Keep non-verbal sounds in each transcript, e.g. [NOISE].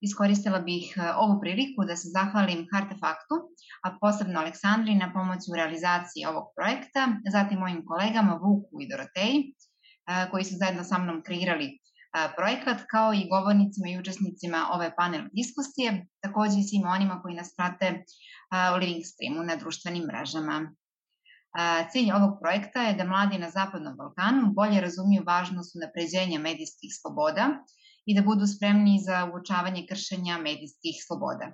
Iskoristila bih e, ovu priliku da se zahvalim Hartefaktu, a posebno Aleksandri na pomoći u realizaciji ovog projekta, zatim mojim kolegama Vuku i Doroteji, e, koji su zajedno sa mnom kreirali e, projekat, kao i govornicima i učesnicima ove panel diskusije, takođe i svima onima koji nas prate u living streamu na društvenim mrežama. Cilj ovog projekta je da mladi na Zapadnom Balkanu bolje razumiju važnost unapređenja medijskih sloboda i da budu spremni za uočavanje kršenja medijskih sloboda.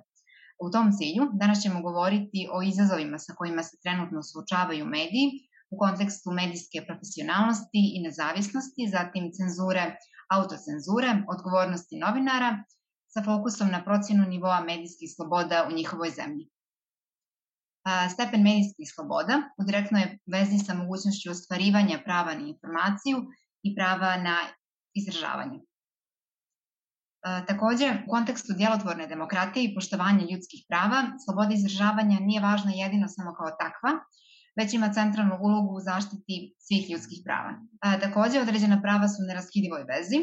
U tom cilju danas ćemo govoriti o izazovima sa kojima se trenutno suočavaju mediji u kontekstu medijske profesionalnosti i nezavisnosti, zatim cenzure, autocenzure, odgovornosti novinara, sa fokusom na procjenu nivoa medijskih sloboda u njihovoj zemlji. Stepen medijskih sloboda u direktnoj je vezi sa mogućnošću ostvarivanja prava na informaciju i prava na izražavanje. Takođe, u kontekstu djelotvorne demokratije i poštovanja ljudskih prava, sloboda izražavanja nije važna jedino samo kao takva, već ima centralnu ulogu u zaštiti svih ljudskih prava. Takođe, određena prava su u neraskidivoj vezi,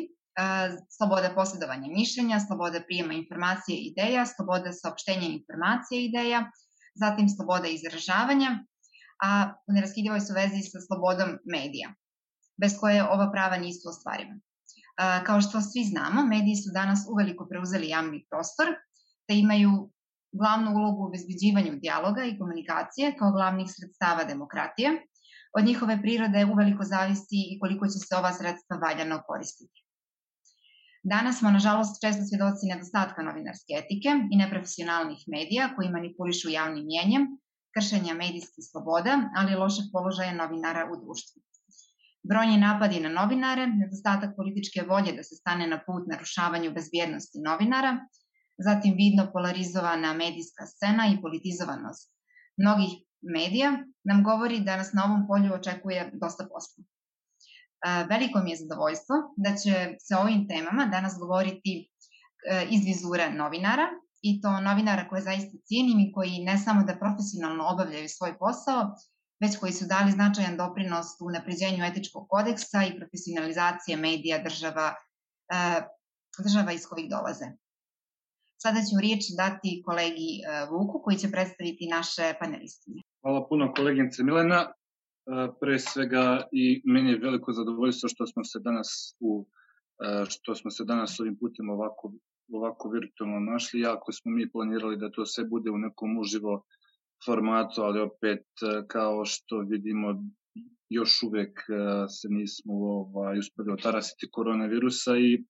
sloboda posjedovanja mišljenja, sloboda prijema informacije i ideja, sloboda saopštenja informacije i ideja, zatim sloboda izražavanja, a u neraskidivoj su vezi sa slobodom medija, bez koje ova prava nisu ostvariva. Kao što svi znamo, mediji su danas uveliko preuzeli javni prostor, te imaju glavnu ulogu u obezbeđivanju dijaloga i komunikacije kao glavnih sredstava demokratije. Od njihove prirode uveliko zavisi i koliko će se ova sredstva valjano koristiti. Danas smo, nažalost, često svjedoci nedostatka novinarske etike i neprofesionalnih medija koji manipulišu javnim mjenjem, kršenja medijskih sloboda, ali i lošeg položaja novinara u društvu. Brojni napadi na novinare, nedostatak političke volje da se stane na put narušavanju bezbjednosti novinara, zatim vidno polarizovana medijska scena i politizovanost mnogih medija nam govori da nas na ovom polju očekuje dosta posla. Veliko mi je zadovoljstvo da će se o ovim temama danas govoriti e, iz vizure novinara i to novinara koje zaista cijenim i koji ne samo da profesionalno obavljaju svoj posao, već koji su dali značajan doprinos u napređenju etičkog kodeksa i profesionalizacije medija država, e, država iz kojih dolaze. Sada ću riječ dati kolegi e, Vuku koji će predstaviti naše panelistine. Hvala puno koleginice Milena. E, pre svega i meni je veliko zadovoljstvo što smo se danas u što smo se danas ovim putem ovako, ovako virtualno našli, jako smo mi planirali da to sve bude u nekom uživo formatu, ali opet e, kao što vidimo još uvek e, se nismo ovaj, uspeli otarasiti koronavirusa i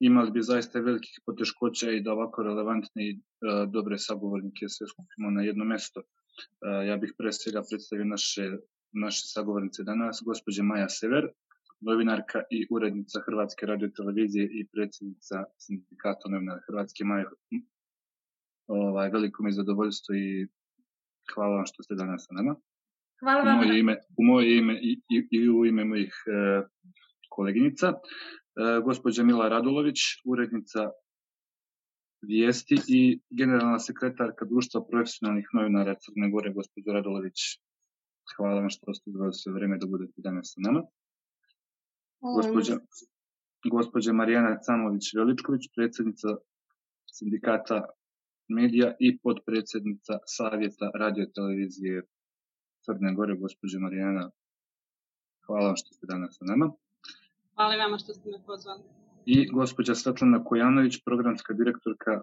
imali bi zaista velikih poteškoća i da ovako relevantne i e, dobre sagovornike sve skupimo na jedno mesto. Ja bih pre svega predstavio naše, naše sagovornice danas, gospođe Maja Sever, novinarka i urednica Hrvatske radiotelevizije i predsjednica sindikata novinara Hrvatske Maja, Ovaj, veliko mi je zadovoljstvo i hvala vam što ste danas sa nama. Hvala vam. U moje ime, u moje ime i, i, i u ime mojih e, koleginica. E, gospođa Mila Radulović, urednica vijesti i generalna sekretarka društva profesionalnih novinara Crne Gore, gospođa Radulović. Hvala vam što ste izvali sve vreme da budete danas sa nama. Gospođa, gospođa Marijana Camović-Veličković, predsednica sindikata medija i podpredsednica Savjeta radiotelevizije Crne Gore, gospođa Marijana. Hvala vam što ste danas sa nama. Hvala vama što ste me pozvali. I gospođa Svetlana Kojanović, programska direktorka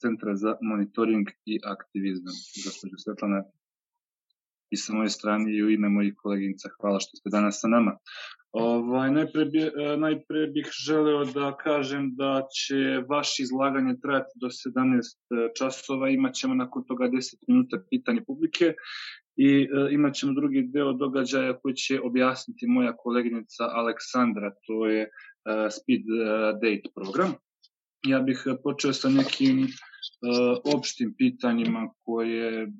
Centra za monitoring i aktivizam. Gospođa Svetlana, i sa moje strane i u ime mojih koleginica. Hvala što ste danas sa nama. Ovaj, najpre, bi, e, najpre bih želeo da kažem da će vaše izlaganje trajati do 17 e, časova, imat ćemo nakon toga 10 minuta pitanje publike i e, imat ćemo drugi deo događaja koji će objasniti moja koleginica Aleksandra, to je e, Speed e, Date program. Ja bih počeo sa nekim e, opštim pitanjima koje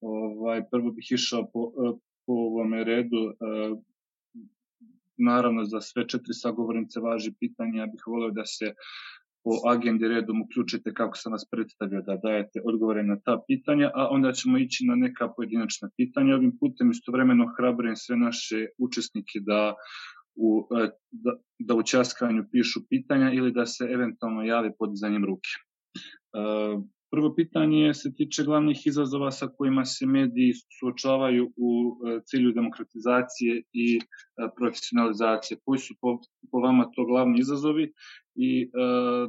Ovaj, prvo bih išao po, e, po ovome redu. E, naravno, za sve četiri sagovornice važi pitanje. Ja bih voleo da se po agendi redom uključite kako sam vas predstavio da dajete odgovore na ta pitanja, a onda ćemo ići na neka pojedinačna pitanja. Ovim putem istovremeno hrabrujem sve naše učesnike da u, da, da u časkanju pišu pitanja ili da se eventualno jave podizanjem ruke. Prvo pitanje se tiče glavnih izazova sa kojima se mediji suočavaju u e, cilju demokratizacije i e, profesionalizacije. Koji su po, po vama to glavni izazovi i e,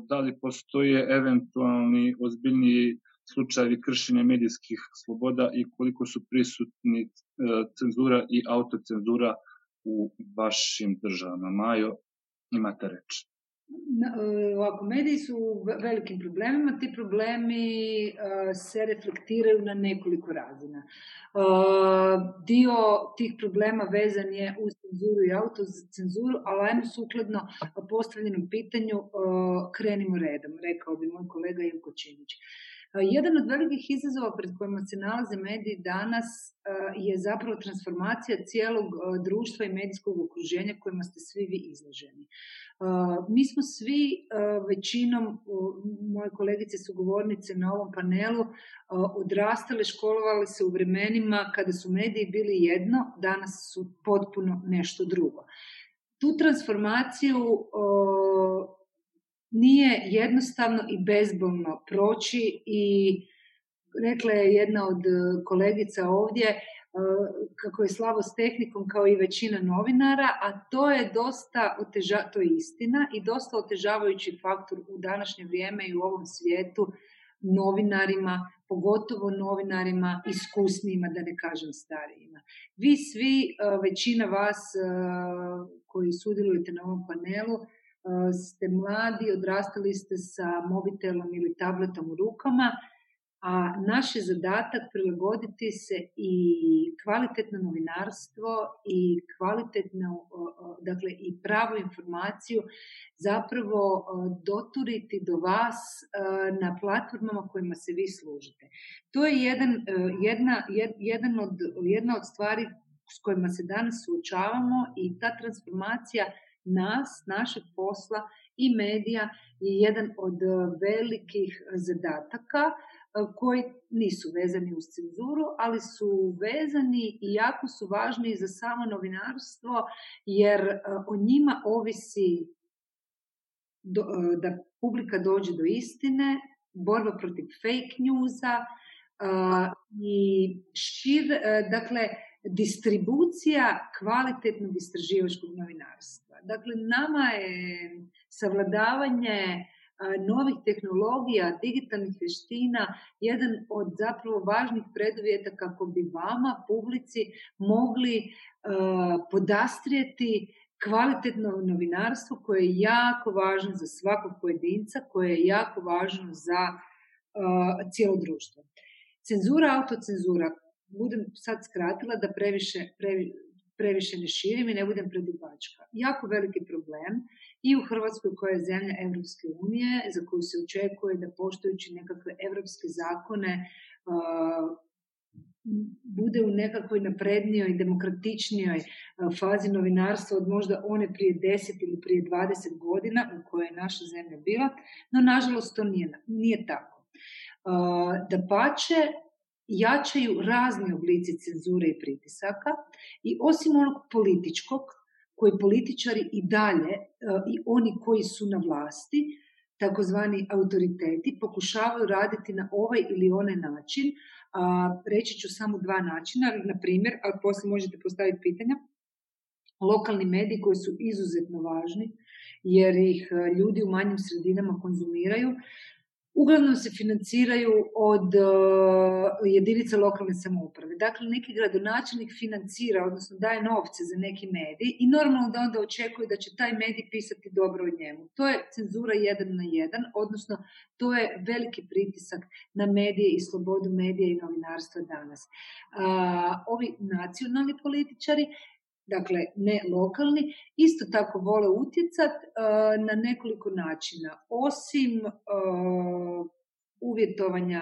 da li postoje eventualni ozbiljniji slučajevi kršenja medijskih sloboda i koliko su prisutni cenzura i autocenzura u vašim državama. Majo, imate reč. E, ovako, mediji su u velikim problemima, ti problemi uh, se reflektiraju na nekoliko razina. Uh, dio tih problema vezan je uz cenzuru i autocenzuru, ali ajmo sukladno postavljenom pitanju krenimo redom, rekao bi moj kolega Ilko Činić. Jedan od velikih izazova pred kojima se nalaze mediji danas je zapravo transformacija cijelog društva i medijskog okruženja kojima ste svi vi izloženi. Mi smo svi većinom, moje kolegice su govornice na ovom panelu, odrastale, školovali se u vremenima kada su mediji bili jedno, danas su potpuno nešto drugo. Tu transformaciju nije jednostavno i bezbolno proći i rekla je jedna od kolegica ovdje, kako je slabo s tehnikom kao i većina novinara, a to je dosta oteža, to je istina i dosta otežavajući faktor u današnje vrijeme i u ovom svijetu novinarima, pogotovo novinarima iskusnijima, da ne kažem starijima. Vi svi, većina vas koji sudjelujete na ovom panelu, ste mladi, odrastali ste sa mobitelom ili tabletom u rukama, a naš je zadatak prilagoditi se i kvalitetno novinarstvo i kvalitetno, dakle i pravu informaciju zapravo doturiti do vas na platformama kojima se vi služite. To je jedan, jedna, jedan od, jedna od stvari s kojima se danas suočavamo i ta transformacija nas, našeg posla i medija je jedan od velikih zadataka koji nisu vezani uz cenzuru, ali su vezani i jako su važni za samo novinarstvo, jer o njima ovisi do, da publika dođe do istine, borba protiv fake newsa i šir, dakle, distribucija kvalitetnog istraživačkog novinarstva. Dakle, nama je savladavanje novih tehnologija, digitalnih veština, jedan od zapravo važnih preduvjeta kako bi vama, publici, mogli podastrijeti kvalitetno novinarstvo koje je jako važno za svakog pojedinca, koje je jako važno za cijelo društvo. Cenzura, autocenzura, budem sad skratila da previše, previ, previše ne širim i ne budem predugačka. Jako veliki problem i u Hrvatskoj koja je zemlja Evropske unije, za koju se očekuje da poštujući nekakve evropske zakone bude u nekakvoj naprednijoj, demokratičnijoj fazi novinarstva od možda one prije 10 ili prije 20 godina u kojoj je naša zemlja bila, no nažalost to nije, nije tako. Da pače, jačaju razni oblici cenzure i pritisaka i osim onog političkog, koji političari i dalje e, i oni koji su na vlasti, takozvani autoriteti, pokušavaju raditi na ovaj ili onaj način. Reći ću samo dva načina, na primjer, ali posle možete postaviti pitanja, lokalni mediji koji su izuzetno važni, jer ih e, ljudi u manjim sredinama konzumiraju, uglavnom se financiraju od uh, jedinica lokalne samouprave. Dakle, neki gradonačelnik financira, odnosno daje novce za neki medij i normalno da onda očekuje da će taj medij pisati dobro o njemu. To je cenzura jedan na jedan, odnosno to je veliki pritisak na medije i slobodu medija i novinarstva danas. Uh, ovi nacionalni političari dakle ne lokalni, isto tako vole utjecat uh, na nekoliko načina. Osim uh, uvjetovanja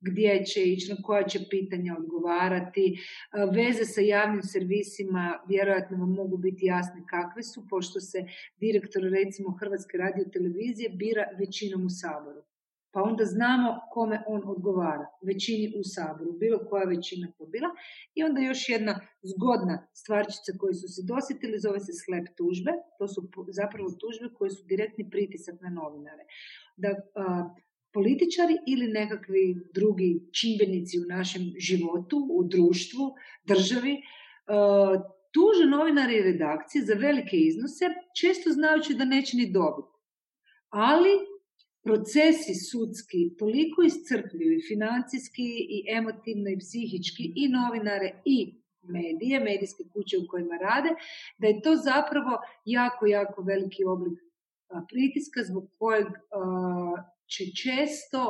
gdje će ići, na koja će pitanja odgovarati, uh, veze sa javnim servisima vjerojatno vam mogu biti jasne kakve su, pošto se direktor recimo Hrvatske radio televizije bira većinom u Saboru. Pa onda znamo kome on odgovara, većini u saboru, bilo koja većina to bila. I onda još jedna zgodna stvarčica koju su se dosjetili, zove se slep tužbe, to su zapravo tužbe koje su direktni pritisak na novinare. Da a, političari ili nekakvi drugi čimbenici u našem životu, u društvu, državi, a, tuže novinari i redakcije za velike iznose, često znajući da neće ni dobiti. Ali procesi sudski toliko iscrpljuju financijski i emotivno i psihički i novinare i medije, medijske kuće u kojima rade, da je to zapravo jako, jako veliki oblik pritiska zbog kojeg će često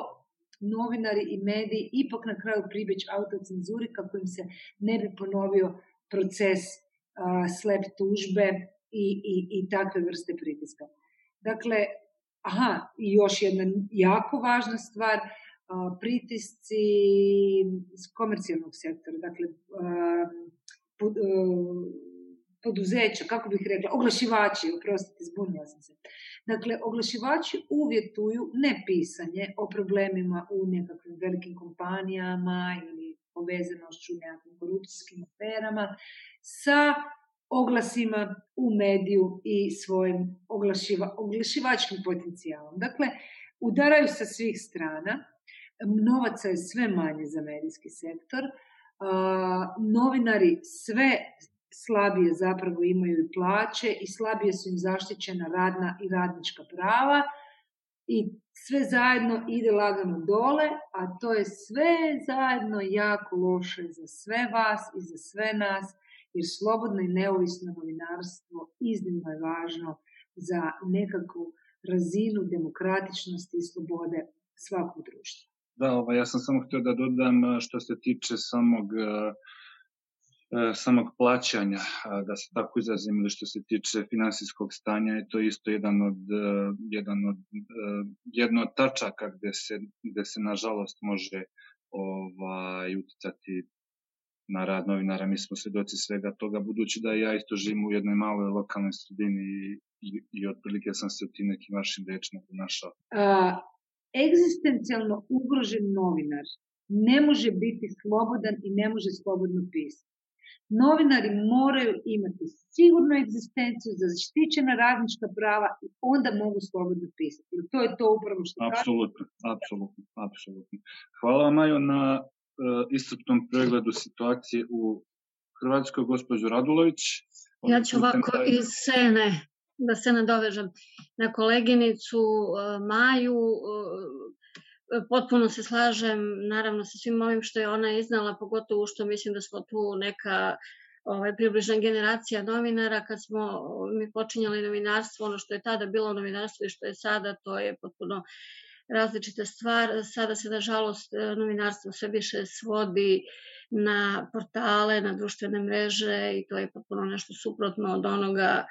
novinari i mediji ipak na kraju pribeć autocenzuri kako im se ne bi ponovio proces slep tužbe i, i, i takve vrste pritiska. Dakle, Aha, i još jedna jako važna stvar, pritisci iz komercijalnog sektora, dakle, poduzeća, kako bih rekla, oglašivači, oprostite, zbunila sam se. Dakle, oglašivači uvjetuju ne pisanje o problemima u nekakvim velikim kompanijama ili povezanošću nekakvim korupcijskim aferama sa oglasima u mediju i svojim oglašiva, oglašivačkim potencijalom. Dakle, udaraju sa svih strana, novaca je sve manje za medijski sektor, novinari sve slabije zapravo imaju i plaće i slabije su im zaštićena radna i radnička prava i sve zajedno ide lagano dole, a to je sve zajedno jako loše za sve vas i za sve nas, jer slobodno i neovisno novinarstvo iznimno je važno za nekakvu razinu demokratičnosti i slobode svakog društva. Da, ovaj, ja sam samo htio da dodam što se tiče samog samog plaćanja, da se tako izrazim, ili što se tiče finansijskog stanja, je to isto jedan od, jedan od, jedno od tačaka gde se, gde se nažalost može ovaj, uticati na rad novinara, mi smo svedoci svega toga, budući da ja isto živim u jednoj maloj lokalnoj sredini i, i, i otprilike sam se u tim nekim vašim rečima ponašao. A, egzistencijalno ugrožen novinar ne može biti slobodan i ne može slobodno pisati. Novinari moraju imati sigurnu egzistenciju, zaštićena radnička prava i onda mogu slobodno pisati. To je to upravo što Apsolutno, apsolutno, apsolutno. Hvala vam, Majo, na E, iscrpnom pregledu situacije u Hrvatskoj, gospođo Radulović. Ja ću ovako taj... iz scene da se nadovežem na koleginicu e, Maju, e, potpuno se slažem naravno sa svim ovim što je ona iznala, pogotovo što mislim da smo tu neka ovaj, približna generacija novinara, kad smo mi počinjali novinarstvo, ono što je tada bilo novinarstvo i što je sada, to je potpuno različita stvar. Sada se, nažalost, e, novinarstvo sve više svodi na portale, na društvene mreže i to je potpuno nešto suprotno od onoga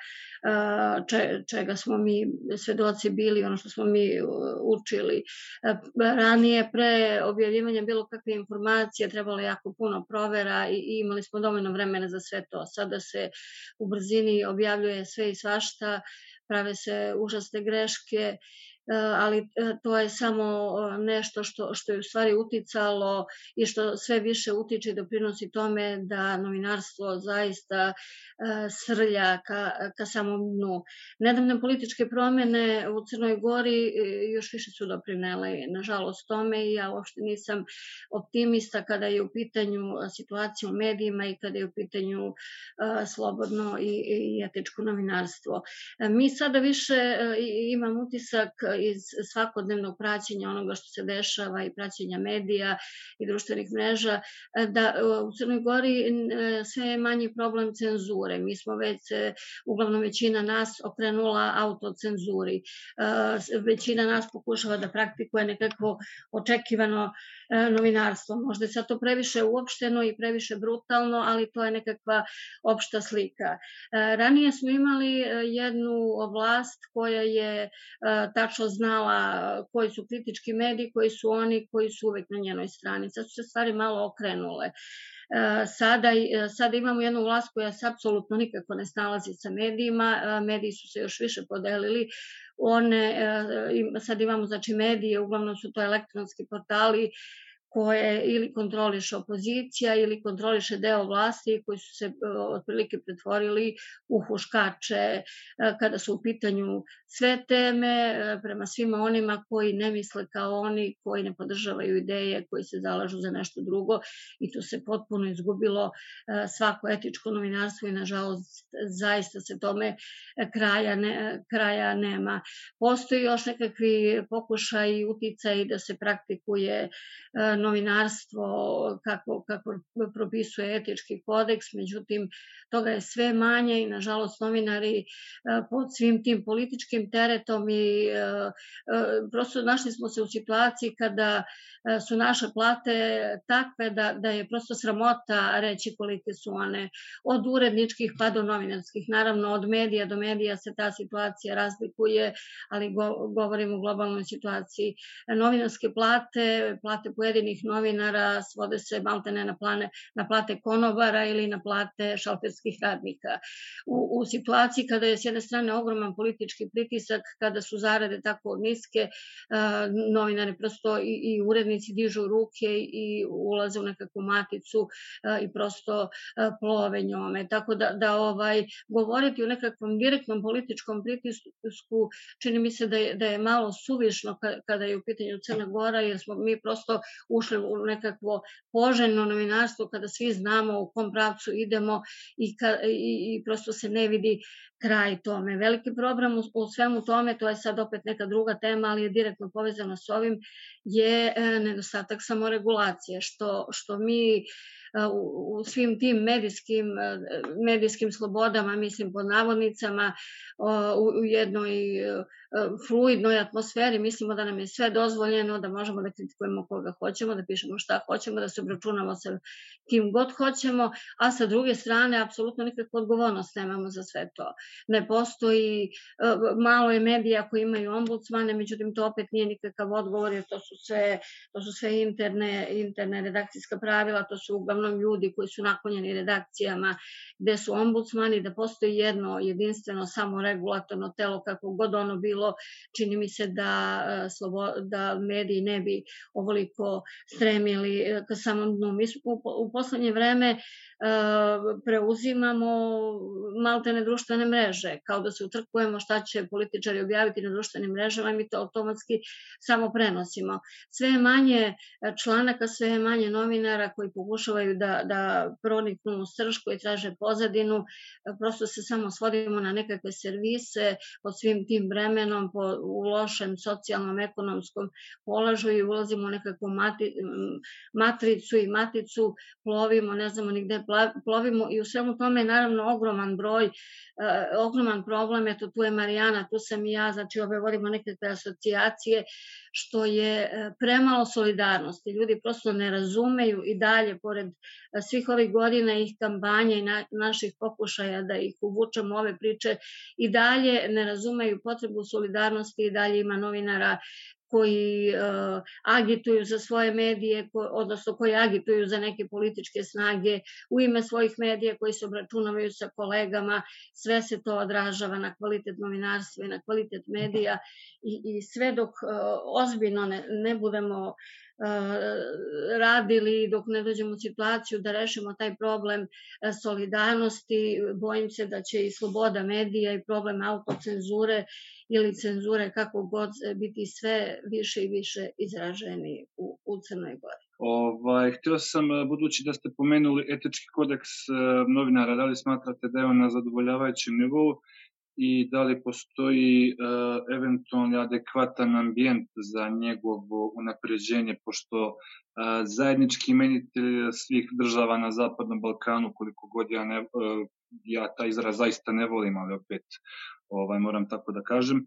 e, čega smo mi svedoci bili, ono što smo mi e, učili. Ranije, pre objavljivanja bilo kakve informacije, trebalo jako puno provera i imali smo dovoljno vremena za sve to. Sada se u brzini objavljuje sve i svašta, prave se užasne greške ali e, to je samo nešto što, što je u stvari uticalo i što sve više utiče i doprinosi tome da novinarstvo zaista e, srlja ka, ka samom dnu. Nedavne političke promene u Crnoj Gori još više su doprinele, nažalost, tome i ja uopšte nisam optimista kada je u pitanju situacija u medijima i kada je u pitanju slobodno i, i etičko novinarstvo. Mi sada više imam utisak iz svakodnevnog praćenja onoga što se dešava i praćenja medija i društvenih mreža, e, da e, u Crnoj Gori e, sve je manji problem cenzure. Mi smo već, uglavnom većina nas okrenula autocenzuri. Većina nas pokušava da praktikuje nekakvo očekivano novinarstvo. Možda je sad to previše uopšteno i previše brutalno, ali to je nekakva opšta slika. Ranije smo imali jednu vlast koja je tačno znala koji su kritički mediji, koji su oni koji su uvek na njenoj strani. Sad su se stvari malo okrenule. Sada, sada imamo jednu vlast koja se apsolutno nikako ne snalazi sa medijima, mediji su se još više podelili one, sad imamo znači medije, uglavnom su to elektronski portali, koje ili kontroliše opozicija ili kontroliše deo vlasti koji su se e, otprilike pretvorili u huškače e, kada su u pitanju sve teme e, prema svima onima koji ne misle kao oni, koji ne podržavaju ideje, koji se zalažu za nešto drugo i tu se potpuno izgubilo svako etičko novinarstvo i nažalost zaista se tome kraja, ne, kraja nema. Postoji još nekakvi pokušaj i uticaj da se praktikuje novinarstvo kako, kako propisuje etički kodeks, međutim toga je sve manje i nažalost novinari e, pod svim tim političkim teretom i e, e, prosto našli smo se u situaciji kada su naše plate takve da, da je prosto sramota reći kolike su one od uredničkih pa do novinarskih. Naravno od medija do medija se ta situacija razlikuje, ali go, govorimo o globalnoj situaciji. Novinarske plate, plate pojedinih novinara svode se maltene na, plane, na plate konobara ili na plate šalterskih radnika. U, u situaciji kada je s jedne strane ogroman politički pritisak, kada su zarade tako niske, novinari prosto i, i urednici dižu ruke i ulaze u nekakvu maticu i prosto plove njome. Tako da, da ovaj, govoriti o nekakvom direktnom političkom pritisku čini mi se da je, da je malo suvišno kada je u pitanju Crna Gora, jer smo mi prosto ušli u nekakvo poželjno novinarstvo kada svi znamo u kom pravcu idemo i, ka, i, i prosto se ne vidi kraj tome. Veliki problem u, u svemu tome, to je sad opet neka druga tema, ali je direktno povezana s ovim, je e, nedostatak samoregulacije, što, što mi u, u svim tim medijskim, medijskim slobodama, mislim pod navodnicama, u, u jednoj fluidnoj atmosferi, mislimo da nam je sve dozvoljeno, da možemo da kritikujemo koga hoćemo, da pišemo šta hoćemo, da se obračunamo sa kim god hoćemo, a sa druge strane apsolutno nikakvu odgovornost nemamo za sve to. Ne postoji, malo je medija koji imaju ombudsmane, međutim to opet nije nikakav odgovor, jer to su sve, to su sve interne, interne redakcijska pravila, to su uglavnom uglavnom ljudi koji su naklonjeni redakcijama gde su ombudsmani, da postoji jedno jedinstveno samoregulatorno telo kako god ono bilo, čini mi se da, e, da mediji ne bi ovoliko stremili e, ka samom dnu. Mi u, u poslednje vreme preuzimamo maltene društvene mreže, kao da se utrkujemo šta će političari objaviti na društvenim mrežama i mi to automatski samo prenosimo. Sve je manje članaka, sve je manje novinara koji pokušavaju da, da proniknu u srž, koji traže pozadinu, prosto se samo svodimo na nekakve servise pod svim tim vremenom, po, u lošem socijalnom, ekonomskom položaju i ulazimo u nekakvu mati, matricu i maticu, plovimo, ne znamo ni gde plovimo i u svemu tome je naravno ogroman broj, uh, ogroman problem, eto tu je Marijana, tu sam i ja, znači ove vodimo nekakve asocijacije, što je e, premalo solidarnosti. Ljudi prosto ne razumeju i dalje, pored svih ovih godina ih kampanja i na, naših pokušaja da ih uvučemo ove priče, i dalje ne razumeju potrebu solidarnosti i dalje ima novinara koji uh, agituju za svoje medije, ko, odnosno koji agituju za neke političke snage u ime svojih medija koji se obračunavaju sa kolegama, sve se to odražava na kvalitet novinarstva i na kvalitet medija i, i sve dok uh, ozbiljno ne, ne budemo radili dok ne dođemo u situaciju da rešimo taj problem solidarnosti. Bojim se da će i sloboda medija i problem autocenzure ili cenzure kako god biti sve više i više izraženi u, u Crnoj Gori. Ovaj, htio sam, budući da ste pomenuli etički kodeks novinara, da li smatrate da je on na zadovoljavajućem nivou i da li postoji uh, eventualni adekvatan ambijent za njegovo unapređenje, pošto zajednički imenitelj svih država na Zapadnom Balkanu, koliko god ja, ne, ja taj izraz zaista ne volim, ali opet ovaj, moram tako da kažem.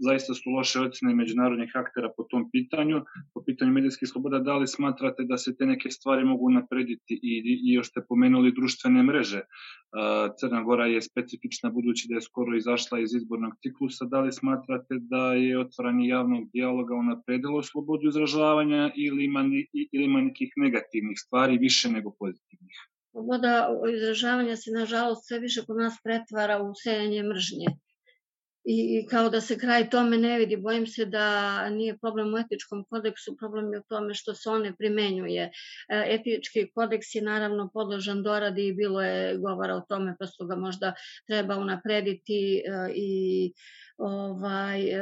Zaista su loše ocene međunarodnih aktera po tom pitanju. Po pitanju medijskih sloboda, da li smatrate da se te neke stvari mogu naprediti i, i još ste pomenuli društvene mreže. Crna Gora je specifična budući da je skoro izašla iz izbornog ciklusa. Da li smatrate da je otvaranje javnog dijaloga unapredilo slobodu izražavanja ili ima, ili ima nekih negativnih stvari više nego pozitivnih? Sloboda izražavanja se, nažalost, sve više kod nas pretvara u sejanje mržnje. i, i kao da se kraj tome ne vidi. Bojim se da nije problem u etičkom kodeksu, problem je u tome što se on ne primenjuje. E, etički kodeks je naravno podložan doradi i bilo je govora o tome, pa su ga možda treba unaprediti e, i ovaj, e,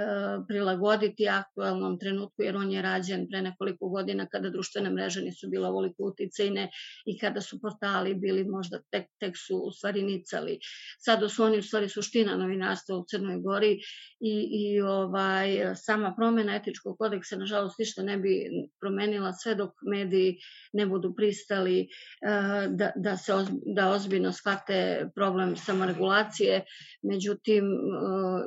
prilagoditi aktualnom trenutku, jer on je rađen pre nekoliko godina kada društvene mreže nisu bila ovoliko uticajne i kada su portali bili možda tek, tek su u stvari nicali. Sada su oni u stvari suština novinarstva u Crnoj Gori i, i ovaj, sama promena etičkog kodeksa nažalost ništa ne bi promenila sve dok mediji ne budu pristali e, da, da se da ozbiljno shvate problem samoregulacije, međutim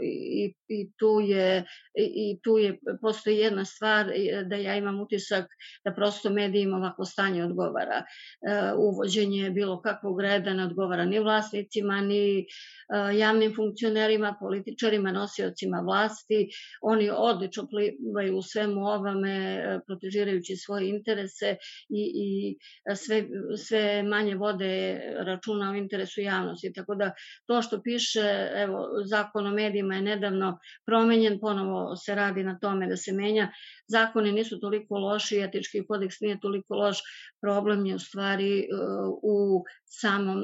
i i, i tu je i tu je postoji jedna stvar da ja imam utisak da prosto medijima ovako stanje odgovara. E, uvođenje bilo kakvog reda ne odgovara ni vlasnicima, ni e, javnim funkcionerima, političarima, nosiocima vlasti. Oni odlično plivaju u svemu ovome, e, protežirajući svoje interese i, i sve, sve manje vode računa o interesu javnosti. Tako da to što piše, evo, zakon o medijima je nedavno promenjen, ponovo se radi na tome da se menja. Zakoni nisu toliko loši, etički kodeks nije toliko loš, problem je u stvari e, u samom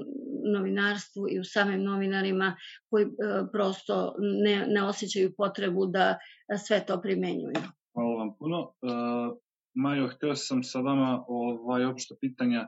novinarstvu i u samim novinarima koji e, prosto ne, ne osjećaju potrebu da sve to primenjuju. Hvala vam puno. Majo, hteo sam sa vama ovaj, opšto pitanja. E,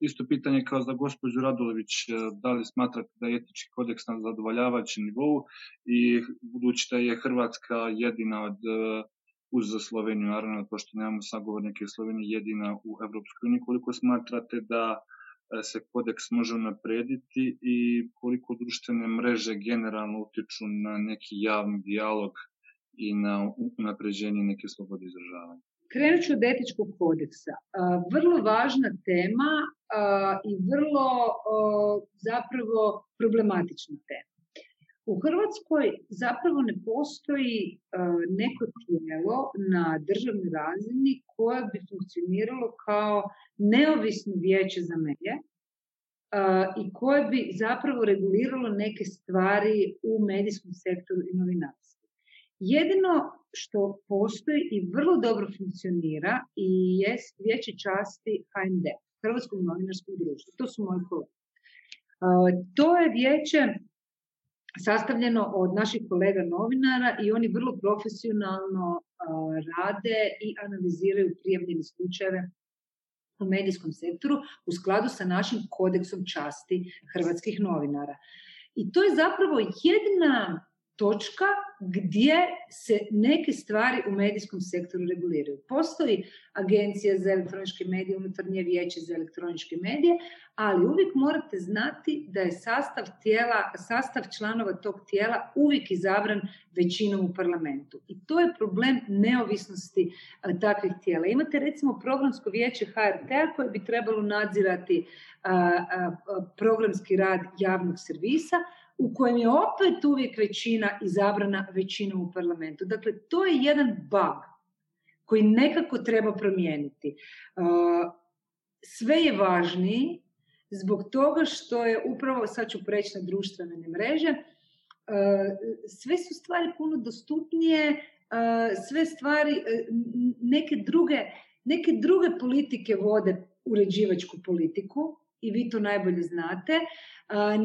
isto pitanje kao za gospođu Radulović, e, da li smatrate da je etički kodeks na zadovoljavajućem nivou i budući da je Hrvatska jedina od e, uz za Sloveniju, naravno, to što nemamo sagovornike Slovenije jedina u Evropskoj uniji, koliko smatrate da e, se kodeks može naprediti i koliko društvene mreže generalno utiču na neki javni dijalog i na napređenje neke slobode izražavanja? Krenut ću od etičkog kodeksa. Vrlo važna tema i vrlo zapravo problematična tema. U Hrvatskoj zapravo ne postoji neko tijelo na državnoj razini koje bi funkcioniralo kao neovisno vijeće za medije i koje bi zapravo reguliralo neke stvari u medijskom sektoru i novinarstvu. Jedino što postoji i vrlo dobro funkcionira i je vijeće časti HND, Hrvatskog novinarskog društva. To su moji kolege. To je vijeće sastavljeno od naših kolega novinara i oni vrlo profesionalno rade i analiziraju prijavljene slučajeve u medijskom sektoru u skladu sa našim kodeksom časti hrvatskih novinara. I to je zapravo jedna točka gdje se neke stvari u medijskom sektoru reguliraju. Postoji agencija za elektroničke medije, unutarnje vijeće za elektroničke medije, ali uvijek morate znati da je sastav tijela, sastav članova tog tijela uvijek izabran većinom u parlamentu. I to je problem neovisnosti a, takvih tijela. Imate recimo programsko vijeće HRT-a koje bi trebalo nadzirati a, a, programski rad javnog servisa, u kojem je opet uvijek većina izabrana većinom u parlamentu. Dakle, to je jedan bug koji nekako treba promijeniti. Sve je važniji zbog toga što je upravo, sad ću preći na društvene mreže, sve su stvari puno dostupnije, sve stvari, neke druge, neke druge politike vode uređivačku politiku, i vi to najbolje znate.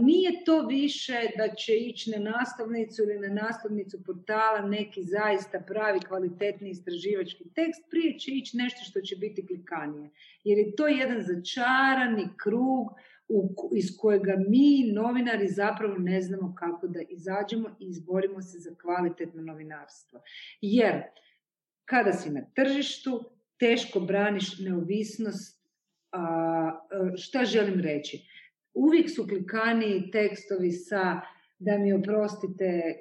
Nije to više da će ići na nastavnicu ili na nastavnicu portala neki zaista pravi kvalitetni istraživački tekst, prije će ići nešto što će biti klikanije. Jer je to jedan začarani krug iz kojega mi, novinari, zapravo ne znamo kako da izađemo i izborimo se za kvalitetno novinarstvo. Jer kada si na tržištu, teško braniš neovisnost a, šta želim reći? Uvijek su klikani tekstovi sa, da mi oprostite,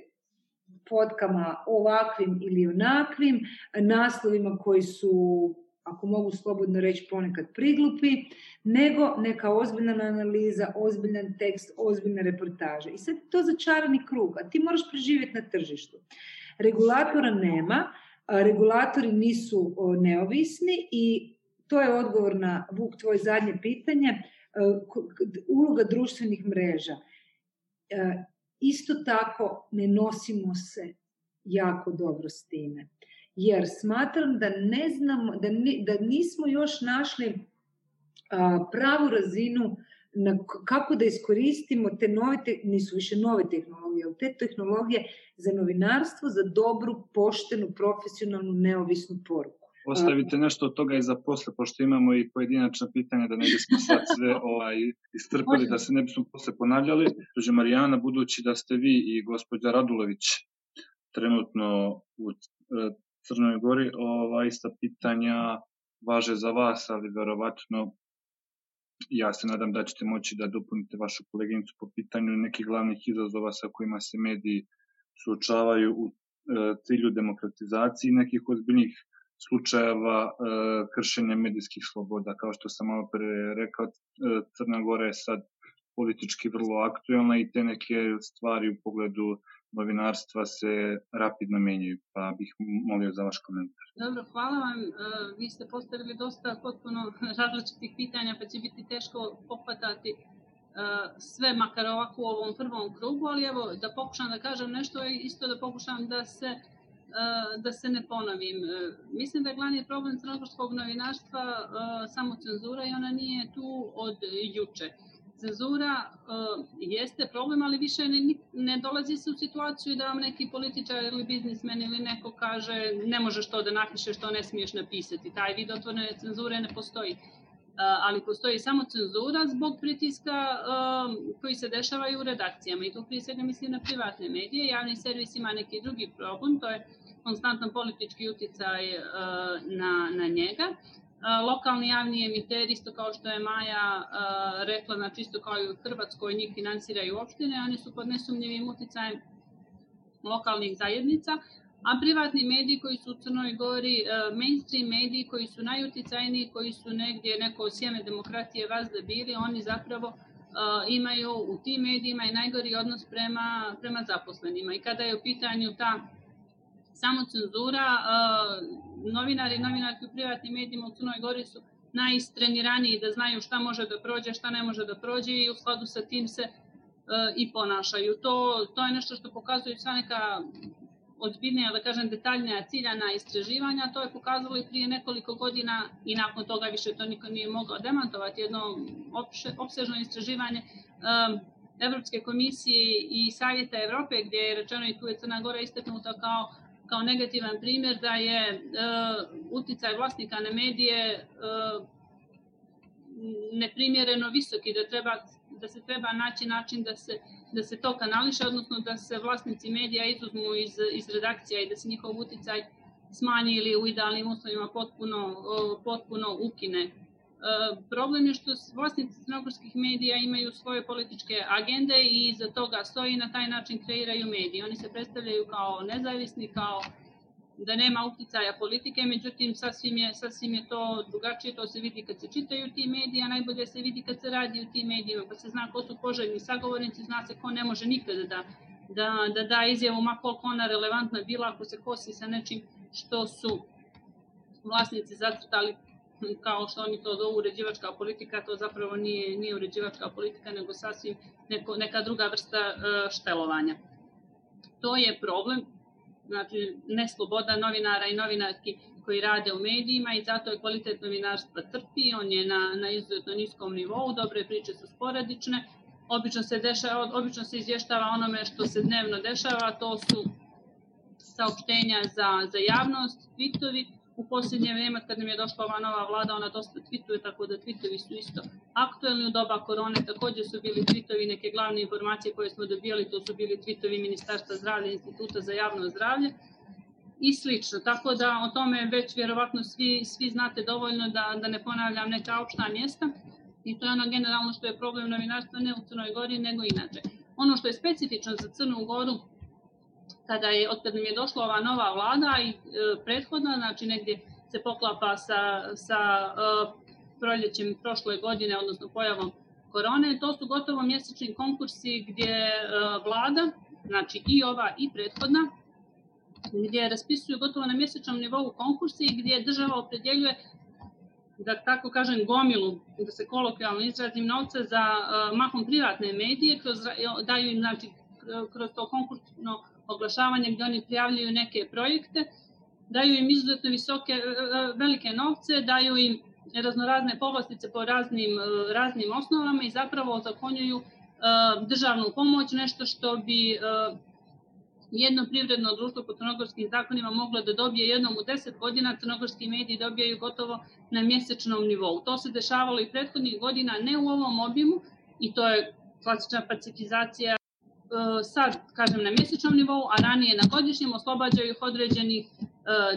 potkama ovakvim ili onakvim, naslovima koji su, ako mogu slobodno reći, ponekad priglupi, nego neka ozbiljna analiza, ozbiljan tekst, ozbiljne reportaže. I sad to začarani krug, a ti moraš preživjeti na tržištu. Regulatora nema, regulatori nisu neovisni i to je odgovor na, Vuk, tvoje zadnje pitanje, e, uloga društvenih mreža. E, isto tako ne nosimo se jako dobro s time. Jer smatram da ne znamo, da, ni, da nismo još našli a, pravu razinu na kako da iskoristimo te nove, nisu više nove tehnologije, ali te tehnologije za novinarstvo, za dobru, poštenu, profesionalnu, neovisnu poruku. Ostavite nešto od toga i za posle, pošto imamo i pojedinačna pitanja da ne bismo sad sve [LAUGHS] ovaj, istrpali, da se ne bismo posle ponavljali. Dođe Marijana, budući da ste vi i gospođa Radulović trenutno u e, Crnoj Gori, ova ista pitanja važe za vas, ali verovatno ja se nadam da ćete moći da dopunite vašu koleginicu po pitanju nekih glavnih izazova sa kojima se mediji suočavaju u e, cilju demokratizacije i nekih ozbiljnih slučajeva e, kršenja medijskih sloboda. Kao što sam malo pre rekao, e, Crna Gora je sad politički vrlo aktuelna i te neke stvari u pogledu novinarstva se rapidno menjaju, pa bih molio za vaš komentar. Dobro, hvala vam. E, vi ste postavili dosta potpuno [LAUGHS] različitih pitanja, pa će biti teško pohvatati sve, makar ovako u ovom prvom krugu, ali evo da pokušam da kažem nešto isto da pokušam da se da se ne ponovim. Mislim da je glavni problem crnogorskog novinarstva samo cenzura i ona nije tu od juče cenzura jeste problem, ali više ne, ne dolazi se u situaciju da vam neki političar ili biznismen ili neko kaže ne možeš to da napišeš, to ne smiješ napisati. Taj vid otvorene cenzure ne postoji. Ali postoji samo cenzura zbog pritiska koji se dešavaju u redakcijama i tu prije svega mislim na privatne medije. Javni servis ima neki drugi problem, to je konstantan politički uticaj uh, na, na njega lokalni javni emiteri, isto kao što je Maja rekla, znači isto kao i u Hrvatskoj, njih finansiraju opštine, oni su pod nesumnjivim uticajem lokalnih zajednica, a privatni mediji koji su u Crnoj Gori, mainstream mediji koji su najuticajniji, koji su negdje neko sjeme demokratije vazda bili, oni zapravo imaju u tim medijima i najgori odnos prema, prema zaposlenima. I kada je u pitanju ta samo cenzura, novinari novinarki u privatnim medijima u Crnoj Gori su najistrenirani da znaju šta može da prođe, šta ne može da prođe i u skladu sa tim se i ponašaju. To, to je nešto što pokazuju sva neka ozbiljnija, da kažem, detaljnija ciljana istraživanja, to je pokazalo i prije nekoliko godina i nakon toga više to niko nije mogao demantovati, jedno opše, opsežno istraživanje um, Evropske komisije i Savjeta Evrope, gdje je rečeno i tu je Crna Gora istaknuta kao kao negativan primjer da je uh, uticaj vlasnika na medije uh, neprimjereno visoki, da, treba, da se treba naći način da se, da se to kanališe, odnosno da se vlasnici medija izuzmu iz, iz redakcija i da se njihov uticaj smanji ili u idealnim uslovima potpuno, potpuno ukine. Problem je što vlasnici crnogorskih medija imaju svoje političke agende i iza toga stoji na taj način kreiraju medije. Oni se predstavljaju kao nezavisni, kao da nema uticaja politike, međutim sasvim je, sasvim je to drugačije, to se vidi kad se čitaju ti mediji, a najbolje se vidi kad se radi u tim medijima, pa se zna ko su poželjni sagovornici, zna se ko ne može nikada da, da, da da izjavu, ma koliko ona relevantna bila, ako se kosi sa nečim što su vlasnici zacrtali kao što oni to zovu uređivačka politika, to zapravo nije, nije uređivačka politika, nego sasvim neko, neka druga vrsta uh, štelovanja. To je problem, znači nesloboda novinara i novinarki koji rade u medijima i zato je kvalitet novinarstva trpi, on je na, na izuzetno niskom nivou, dobre priče su sporadične, obično se, dešava, obično se izvještava onome što se dnevno dešava, to su saopštenja za, za javnost, tweetovi, u posljednje vrijeme kad nam je došla ova nova vlada, ona dosta tweetuje, tako da tweetovi su isto aktuelni u doba korone, takođe su bili tweetovi neke glavne informacije koje smo dobijali, to su bili tweetovi Ministarstva zdravlja, Instituta za javno zdravlje i slično. Tako da o tome već vjerovatno svi, svi znate dovoljno da, da ne ponavljam neka opšta mjesta i to je ono generalno što je problem novinarstva ne u Crnoj Gori nego inače. Ono što je specifično za Crnu Goru kada je, od kada nam je došla ova nova vlada i e, prethodna, znači negdje se poklapa sa, sa e, proljećem prošle godine, odnosno pojavom korone, to su gotovo mjesečni konkursi gdje e, vlada, znači i ova i prethodna, gdje raspisuju gotovo na mjesečnom nivou konkursi i gdje država opredjeljuje da tako kažem gomilu, da se kolokvijalno izrazim novca za uh, mahom privatne medije, kroz, daju im znači kroz to konkursno oglašavanje gde oni prijavljaju neke projekte, daju im izuzetno visoke, velike novce, daju im raznorazne povlastice po raznim, raznim osnovama i zapravo ozakonjuju državnu pomoć, nešto što bi jedno privredno društvo po crnogorskim zakonima moglo da dobije jednom u 10 godina, crnogorski mediji dobijaju gotovo na mjesečnom nivou. To se dešavalo i prethodnih godina, ne u ovom obimu, i to je klasična pacifizacija sad, kažem, na mjesečnom nivou, a ranije na godišnjem, oslobađaju ih određenih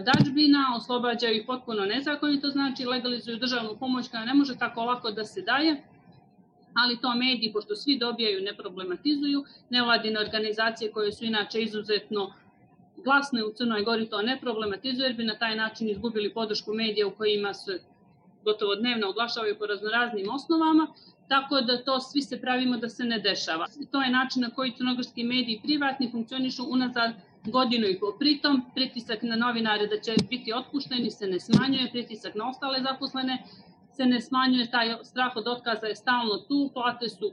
dačbina, oslobađaju ih potpuno nezakonito, znači legalizuju državnu pomoć koja ne može tako lako da se daje, ali to mediji, pošto svi dobijaju, ne problematizuju, nevladine organizacije koje su inače izuzetno glasne u Crnoj Gori to ne problematizuju, jer bi na taj način izgubili podršku medija u kojima se gotovo dnevno oglašavaju po raznoraznim osnovama, tako da to svi se pravimo da se ne dešava. To je način na koji crnogorski mediji privatni funkcionišu unazad godinu i po. Pritom, pritisak na novinare da će biti otpušteni se ne smanjuje, pritisak na ostale zaposlene se ne smanjuje, taj strah od otkaza je stalno tu, plate su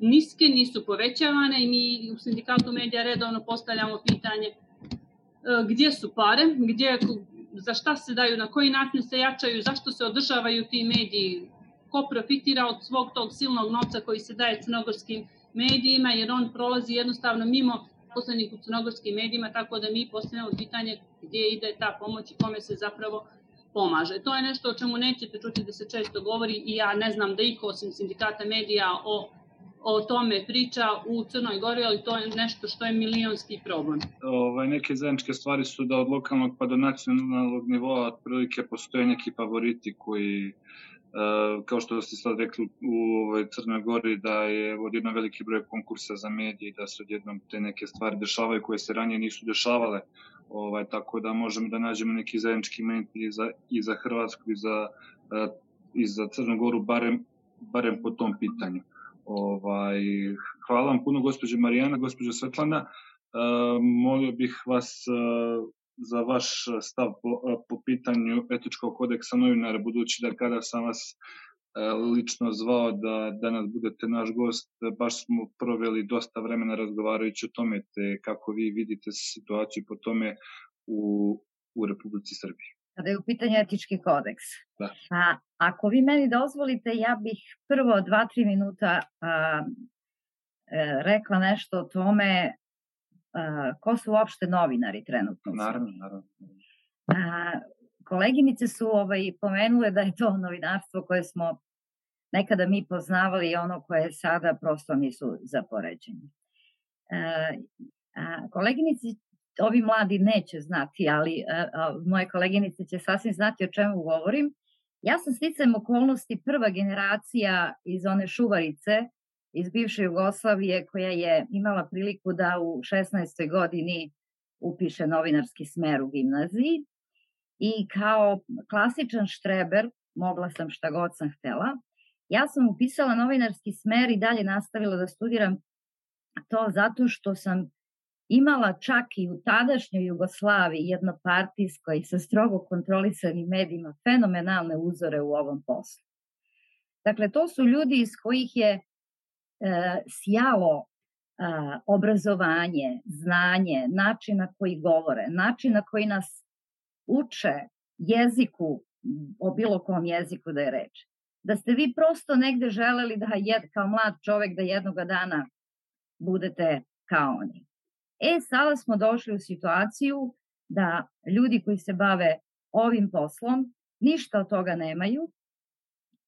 niske, nisu povećavane i mi u sindikatu medija redovno postavljamo pitanje e, gdje su pare, gdje, za šta se daju, na koji način se jačaju, zašto se održavaju ti mediji, ko profitira od svog tog silnog novca koji se daje crnogorskim medijima, jer on prolazi jednostavno mimo poslednjih u crnogorskim medijima, tako da mi postavljamo pitanje gdje ide ta pomoć i kome se zapravo pomaže. To je nešto o čemu nećete čuti da se često govori i ja ne znam da iko osim sindikata medija o o tome priča u Crnoj Gori, ali to je nešto što je milionski problem. Ovaj, neke zajedničke stvari su da od lokalnog pa do nacionalnog nivoa otprilike postoje neki favoriti koji kao što ste sad rekli u ovaj, Crnoj Gori da je od jedno veliki broj konkursa za medije da se odjednom te neke stvari dešavaju koje se ranije nisu dešavale ovaj, tako da možemo da nađemo neki zajednički moment i za, i za Hrvatsku i za, uh, i za Crnu Goru barem, barem po tom pitanju. Ovaj, hvala vam puno gospođe Marijana, gospođe Svetlana. Uh, molio bih vas za vaš stav po, po pitanju etičkog kodeksa novinara, budući da kada sam vas lično zvao da danas budete naš gost, baš smo proveli dosta vremena razgovarajući o tome te kako vi vidite situaciju po tome u, u Republici Srbiji. Kada je u pitanju etički kodeks. Da. A, ako vi meni dozvolite, ja bih prvo dva, tri minuta a, e, rekla nešto o tome ko su uopšte novinari trenutno. Naravno, naravno. A, koleginice su ovaj, pomenule da je to novinarstvo koje smo nekada mi poznavali i ono koje sada prosto nisu za poređenje. A, a, koleginici ovi mladi neće znati, ali a, a, moje koleginice će sasvim znati o čemu govorim. Ja sam sticajem okolnosti prva generacija iz one šuvarice iz bivše Jugoslavije koja je imala priliku da u 16. godini upiše novinarski smer u gimnaziji i kao klasičan štreber mogla sam šta god sam htela. Ja sam upisala novinarski smer i dalje nastavila da studiram to zato što sam imala čak i u tadašnjoj Jugoslaviji jednopartijskoj sa strogo kontrolisanim medijima fenomenalne uzore u ovom poslu. Dakle, to su ljudi iz kojih je sjalo e, obrazovanje, znanje, način na koji govore, način na koji nas uče jeziku, o bilo kom jeziku da je reč. Da ste vi prosto negde želeli da jed, kao mlad čovek da jednoga dana budete kao oni. E, sada smo došli u situaciju da ljudi koji se bave ovim poslom ništa od toga nemaju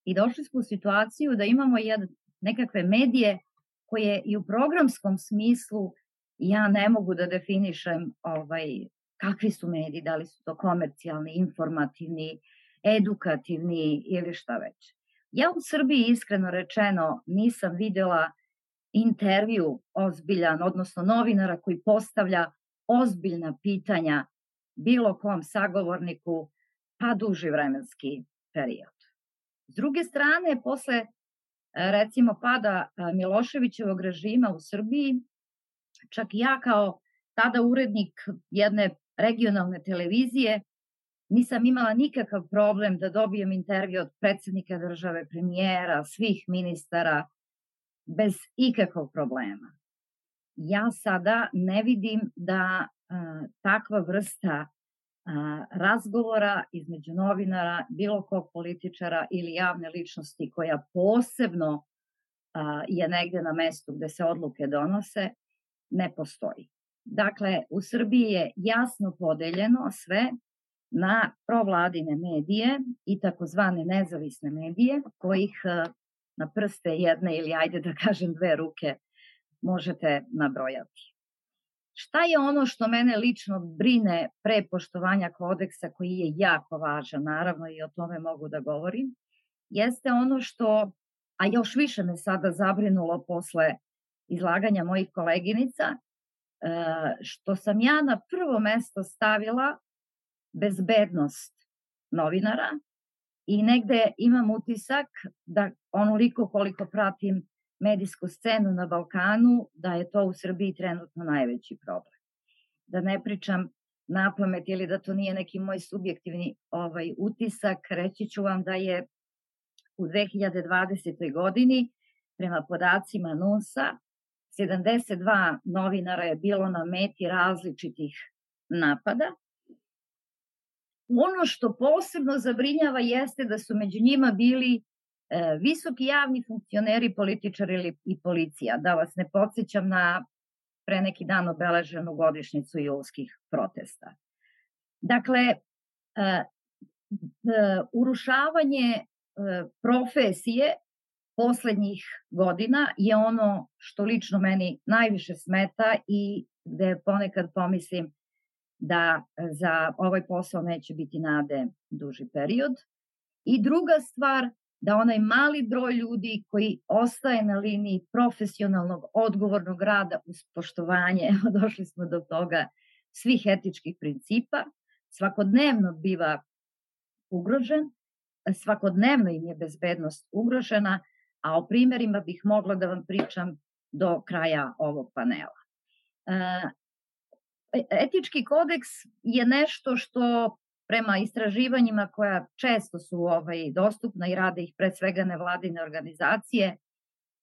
i došli smo u situaciju da imamo jedan nekakve medije koje i u programskom smislu ja ne mogu da definišem ovaj, kakvi su mediji, da li su to komercijalni, informativni, edukativni ili šta već. Ja u Srbiji iskreno rečeno nisam videla intervju ozbiljan, odnosno novinara koji postavlja ozbiljna pitanja bilo kom sagovorniku pa duži vremenski period. S druge strane, posle recimo pada Miloševićevog režima u Srbiji, čak ja kao tada urednik jedne regionalne televizije nisam imala nikakav problem da dobijem intervju od predsednika države, premijera, svih ministara, bez ikakvog problema. ja sada ne vidim da a, takva vrsta razgovora između novinara, bilo kog političara ili javne ličnosti koja posebno je negde na mestu gde se odluke donose, ne postoji. Dakle, u Srbiji je jasno podeljeno sve na provladine medije i takozvane nezavisne medije, kojih na prste jedne ili ajde da kažem dve ruke možete nabrojati. Šta je ono što mene lično brine pre poštovanja kodeksa koji je jako važan, naravno i o tome mogu da govorim, jeste ono što, a još više me sada zabrinulo posle izlaganja mojih koleginica, e, što sam ja na prvo mesto stavila bezbednost novinara i negde imam utisak da onoliko koliko pratim medijsku scenu na Balkanu, da je to u Srbiji trenutno najveći problem. Da ne pričam na pamet ili da to nije neki moj subjektivni ovaj utisak, reći ću vam da je u 2020. godini prema podacima NUNSA 72 novinara je bilo na meti različitih napada. Ono što posebno zabrinjava jeste da su među njima bili visoki javni funkcioneri, političari i policija. Da vas ne podsjećam na pre neki dan obeleženu godišnicu julskih protesta. Dakle, e, e, urušavanje e, profesije poslednjih godina je ono što lično meni najviše smeta i gde ponekad pomislim da za ovaj posao neće biti nade duži period. I druga stvar, da onaj mali broj ljudi koji ostaje na liniji profesionalnog, odgovornog rada uz poštovanje, [LAUGHS] došli smo do toga, svih etičkih principa, svakodnevno biva ugrožen, svakodnevno im je bezbednost ugrožena, a o primerima bih mogla da vam pričam do kraja ovog panela. E, etički kodeks je nešto što prema istraživanjima koja često su ovaj, dostupna i rade ih pre svega nevladine organizacije,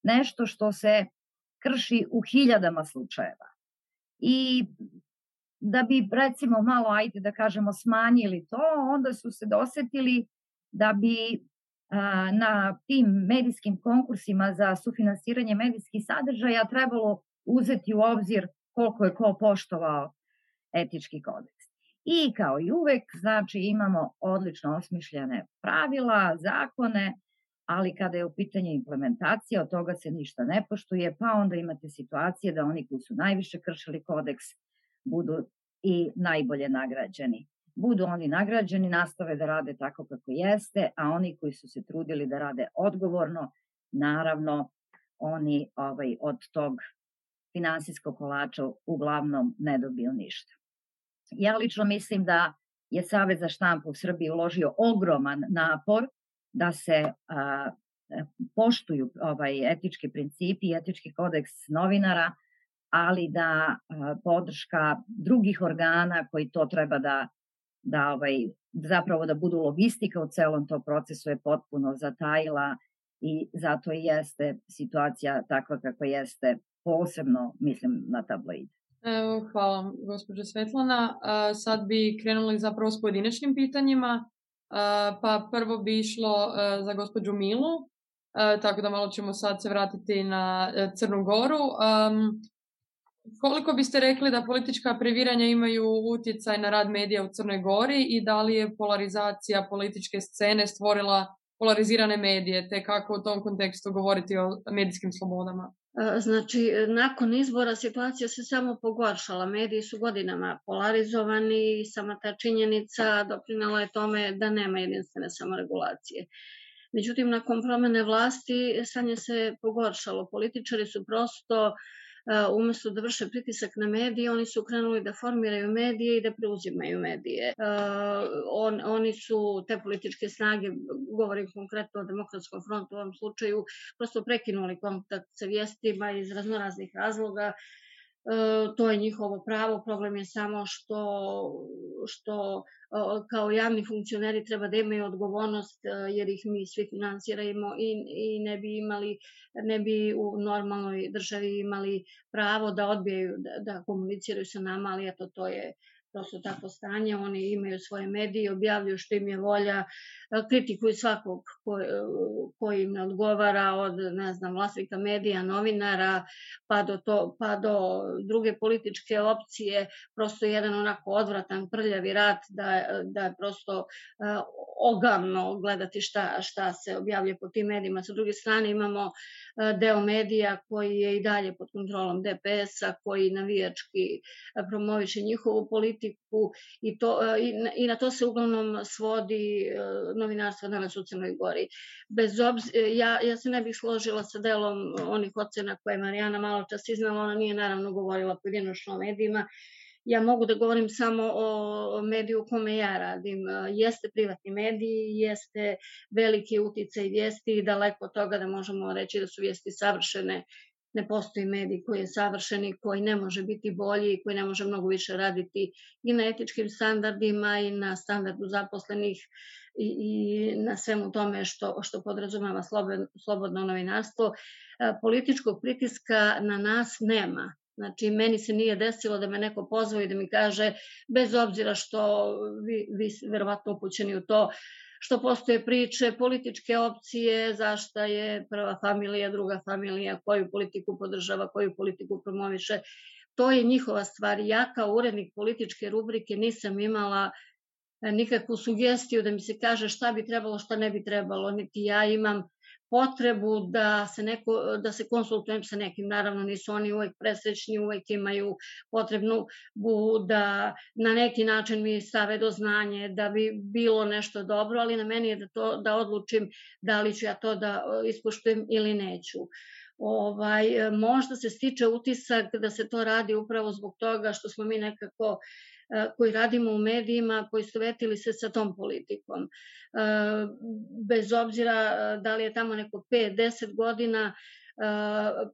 nešto što se krši u hiljadama slučajeva. I da bi recimo malo, ajde da kažemo, smanjili to, onda su se dosetili da bi na tim medijskim konkursima za sufinansiranje medijskih sadržaja trebalo uzeti u obzir koliko je ko poštovao etički kodeks. I kao i uvek, znači imamo odlično osmišljene pravila, zakone, ali kada je u pitanju implementacija, od toga se ništa ne poštuje, pa onda imate situacije da oni koji su najviše kršili kodeks budu i najbolje nagrađeni budu oni nagrađeni, nastave da rade tako kako jeste, a oni koji su se trudili da rade odgovorno, naravno, oni ovaj, od tog finansijskog kolača uglavnom ne dobiju ništa. Ja lično mislim da je Savez za štampu u Srbiji uložio ogroman napor da se a, poštuju ovaj etički principi i etički kodeks novinara, ali da a, podrška drugih organa koji to treba da da ovaj, zapravo da budu logistika u celom tom procesu je potpuno zatajila i zato i jeste situacija takva kakva jeste, posebno mislim na tabloid. Evo, hvala, gospođa Svetlana. Sad bi krenuli zapravo s pojedinačnim pitanjima, pa prvo bi išlo a, za gospođu Milu, a, tako da malo ćemo sad se vratiti na a, Crnu Goru. Koliko biste rekli da politička previranja imaju utjecaj na rad medija u Crnoj Gori i da li je polarizacija političke scene stvorila polarizirane medije, te kako u tom kontekstu govoriti o medijskim slobodama? E, znači, nakon izbora situacija se samo pogoršala. Mediji su godinama polarizovani i sama ta činjenica doprinala je tome da nema jedinstvene samoregulacije. Međutim, nakon promene vlasti stanje se pogoršalo. Političari su prosto uh, umesto da vrše pritisak na medije, oni su krenuli da formiraju medije i da preuzimaju medije. On, oni su te političke snage, govorim konkretno o demokratskom frontu u ovom slučaju, prosto prekinuli kontakt sa vijestima iz raznoraznih razloga, to je njihovo pravo, problem je samo što, što kao javni funkcioneri treba da imaju odgovornost jer ih mi svi finansiramo i, i ne bi imali, ne bi u normalnoj državi imali pravo da odbijaju da, da komuniciraju sa nama, ali eto to je prosto tako stanje, oni imaju svoje medije, objavljuju što im je volja, kritikuju svakog ko, ko im ne odgovara, od, ne znam, vlasnika medija, novinara, pa do, to, pa do druge političke opcije, prosto jedan onako odvratan, prljavi rat, da, da je prosto uh, ogavno gledati šta, šta se objavlja po tim medijima. Sa druge strane imamo deo medija koji je i dalje pod kontrolom DPS-a, koji navijački promoviše njihovu politiku i, to, uh, i, i na to se uglavnom svodi novinarstva danas u Crnoj Gori. Bez obzira, ja, ja se ne bih složila sa delom onih ocena koje je Marijana malo čas iznala, ona nije naravno govorila pojedinočno o medijima, ja mogu da govorim samo o mediju u kome ja radim. Jeste privatni mediji, jeste veliki uticaj vijesti i daleko od toga da možemo reći da su vijesti savršene ne postoji medij koji je savršen i koji ne može biti bolji i koji ne može mnogo više raditi i na etičkim standardima i na standardu zaposlenih i, i na svemu tome što, što podrazumava slobodno, slobodno novinarstvo. E, političkog pritiska na nas nema. Znači, meni se nije desilo da me neko pozvao i da mi kaže, bez obzira što vi, vi verovatno upućeni u to, što postoje priče, političke opcije, zašta je prva familija, druga familija, koju politiku podržava, koju politiku promoviše. To je njihova stvar. Ja kao urednik političke rubrike nisam imala nikakvu sugestiju da mi se kaže šta bi trebalo, šta ne bi trebalo, niti ja imam potrebu da se, neko, da se konsultujem sa nekim. Naravno, nisu oni uvek presrećni, uvek imaju potrebnu bu da na neki način mi stave do znanje da bi bilo nešto dobro, ali na meni je da, to, da odlučim da li ću ja to da ispoštujem ili neću. Ovaj, možda se stiče utisak da se to radi upravo zbog toga što smo mi nekako uh, koji radimo u medijima poistovetili se sa tom politikom. Bez obzira da li je tamo neko 5-10 godina,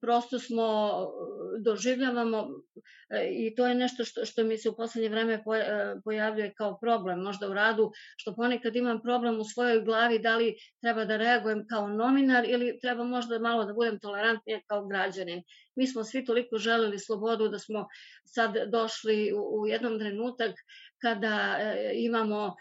prosto smo doživljavamo i to je nešto što, što mi se u poslednje vreme pojavljuje kao problem možda u radu, što ponekad imam problem u svojoj glavi da li treba da reagujem kao novinar ili treba možda malo da budem tolerantnija kao građanin. Mi smo svi toliko želeli slobodu da smo sad došli u, u jednom trenutak kada e, imamo e,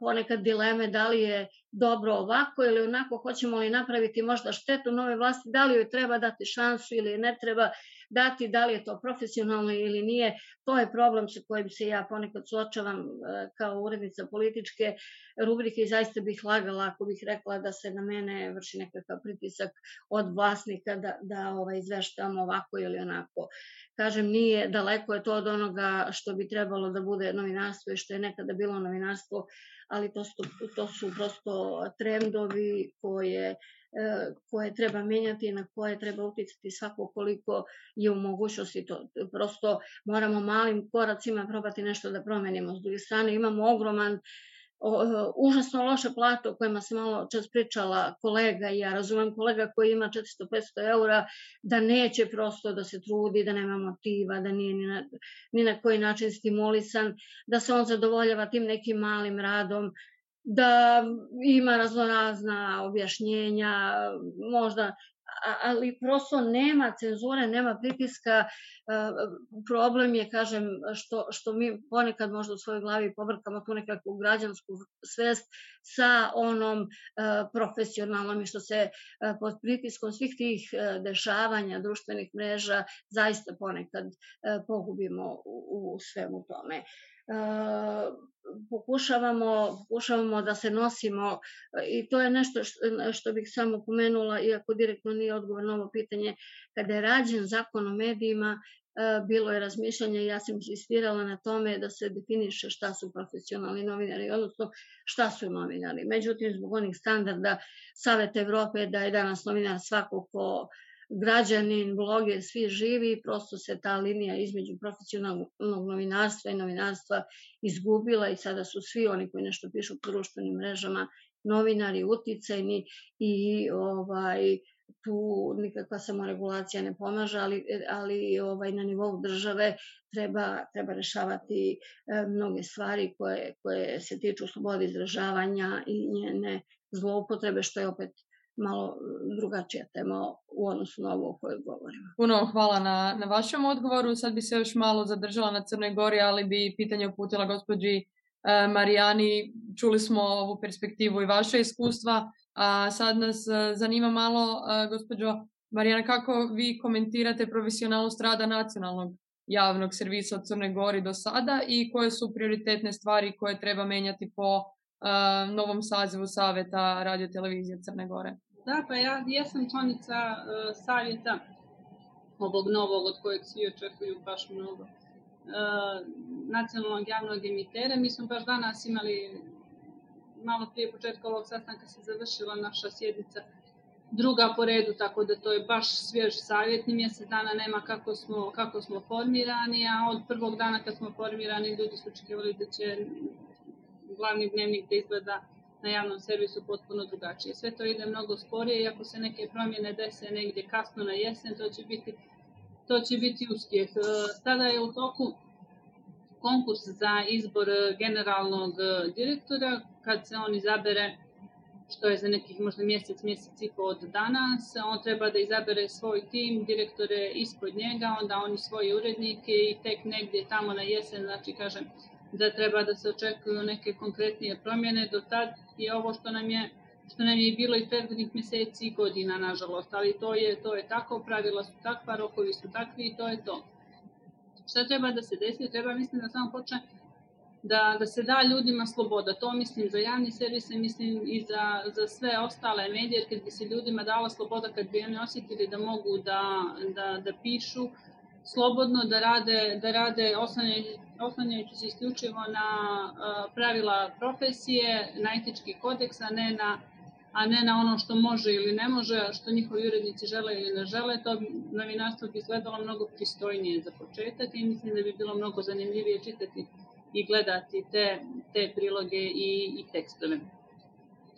ponekad dileme da li je dobro ovako ili onako, hoćemo li napraviti možda štetu nove vlasti, da li joj treba dati šansu ili ne treba dati, da li je to profesionalno ili nije, to je problem sa kojim se ja ponekad suočavam e, kao urednica političke rubrike i zaista bih lagala ako bih rekla da se na mene vrši nekakav pritisak od vlasnika da, da ovaj, izveštam ovako ili onako. Kažem, nije daleko je to od onoga što bi trebalo da bude novinarstvo i što je nekada bilo novinarstvo, ali to su, to su prosto trendovi koje E, koje treba menjati na koje treba uticati svako koliko je u mogućnosti to. Prosto moramo malim koracima probati nešto da promenimo. S druge strane imamo ogroman užasno loše plate o kojima se malo čas pričala kolega ja razumem kolega koji ima 400-500 eura da neće prosto da se trudi, da nema motiva, da nije ni na, ni na koji način stimulisan, da se on zadovoljava tim nekim malim radom, da ima raznorazna objašnjenja, možda ali prosto nema cenzure, nema pritiska. Problem je, kažem, što, što mi ponekad možda u svojoj glavi pobrkamo tu nekakvu građansku svest sa onom profesionalnom i što se pod pritiskom svih tih dešavanja društvenih mreža zaista ponekad pogubimo u, u svemu tome pokušavamo, pokušavamo da se nosimo i to je nešto što, što bih samo pomenula, iako direktno nije odgovor na ovo pitanje, kada je rađen zakon o medijima, bilo je razmišljanje i ja sam insistirala na tome da se definiše šta su profesionalni novinari, odnosno šta su novinari. Međutim, zbog onih standarda Saveta Evrope da je danas novinar svako ko građanin, bloger, svi živi, prosto se ta linija između profesionalnog novinarstva i novinarstva izgubila i sada su svi oni koji nešto pišu po društvenim mrežama novinari uticajni i ovaj tu nikakva samoregulacija ne pomaže, ali, ali ovaj, na nivou države treba, treba rešavati e, mnoge stvari koje, koje se tiču slobode izražavanja i njene zloupotrebe, što je opet malo drugačija tema u odnosu na ovo o kojoj govorimo. Puno hvala na, na vašem odgovoru. Sad bi se još malo zadržala na Crnoj Gori, ali bi pitanje uputila gospođi e, Marijani. Čuli smo ovu perspektivu i vaše iskustva, a sad nas e, zanima malo, e, gospođo Marijana, kako vi komentirate profesionalnost rada nacionalnog javnog servisa Crne Gori do sada i koje su prioritetne stvari koje treba menjati po uh, novom sazivu Saveta radio televizije Crne Gore? Da, pa ja jesam članica uh, savjeta ovog novog od kojeg svi očekuju baš mnogo uh, nacionalnog javnog emitera. Mi smo baš danas imali malo prije početka ovog sastanka se završila naša sjednica druga po redu, tako da to je baš svjež savjet, ni mjesec dana nema kako smo, kako smo formirani, a od prvog dana kad smo formirani ljudi su očekivali da će glavni dnevnik da izgleda na javnom servisu potpuno drugačije. Sve to ide mnogo sporije i ako se neke promjene dese negdje kasno na jesen, to će biti, to će biti uspjeh. E, sada je u toku konkurs za izbor generalnog direktora, kad se on izabere što je za nekih možda mjesec, mjesec i po od danas. On treba da izabere svoj tim, direktore ispod njega, onda oni svoje urednike i tek negdje tamo na jesen, znači kažem, da treba da se očekuju neke konkretnije promjene. Do tad je ovo što nam je što nam je bilo i prethodnih mjeseci i godina, nažalost, ali to je, to je tako, pravila su takva, rokovi su takvi i to je to. Šta treba da se desi? Treba, mislim, da samo počne da, da se da ljudima sloboda. To mislim za javni servis mislim i za, za sve ostale medije, kad bi se ljudima dala sloboda, kad bi oni osjetili da mogu da, da, da pišu slobodno, da rade, da rade oslanjajući se isključivo na pravila profesije, na etički kodeks, a ne na a ne na ono što može ili ne može, što njihovi urednici žele ili ne žele, to novinarstvo bi izgledalo mnogo pristojnije za početak i mislim da bi bilo mnogo zanimljivije čitati i gledati te, te priloge i, i tekstove.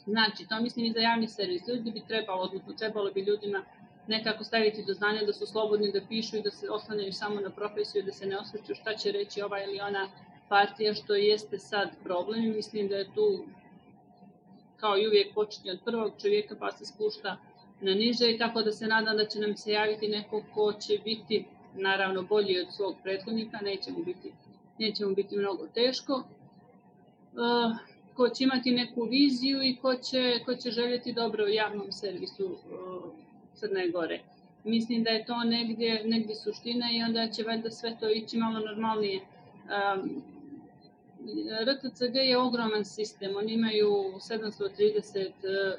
Znači, to mislim i za javni servis. Ljudi bi trebalo, odnosno trebalo bi ljudima nekako staviti do znanja da su slobodni da pišu i da se oslanjaju samo na profesiju, da se ne osvrću šta će reći ova ili ona partija, što jeste sad problem. I mislim da je tu kao i uvijek počinje od prvog čovjeka pa se spušta na niže i tako da se nadam da će nam se javiti neko ko će biti naravno bolji od svog prethodnika, neće mu biti neće mu biti mnogo teško, uh, ko će imati neku viziju i ko će, ko će željeti dobro u javnom servisu uh, Crne Gore. Mislim da je to negdje, negdje suština i onda će valjda sve to ići malo normalnije. Um, RTCG je ogroman sistem, oni imaju 730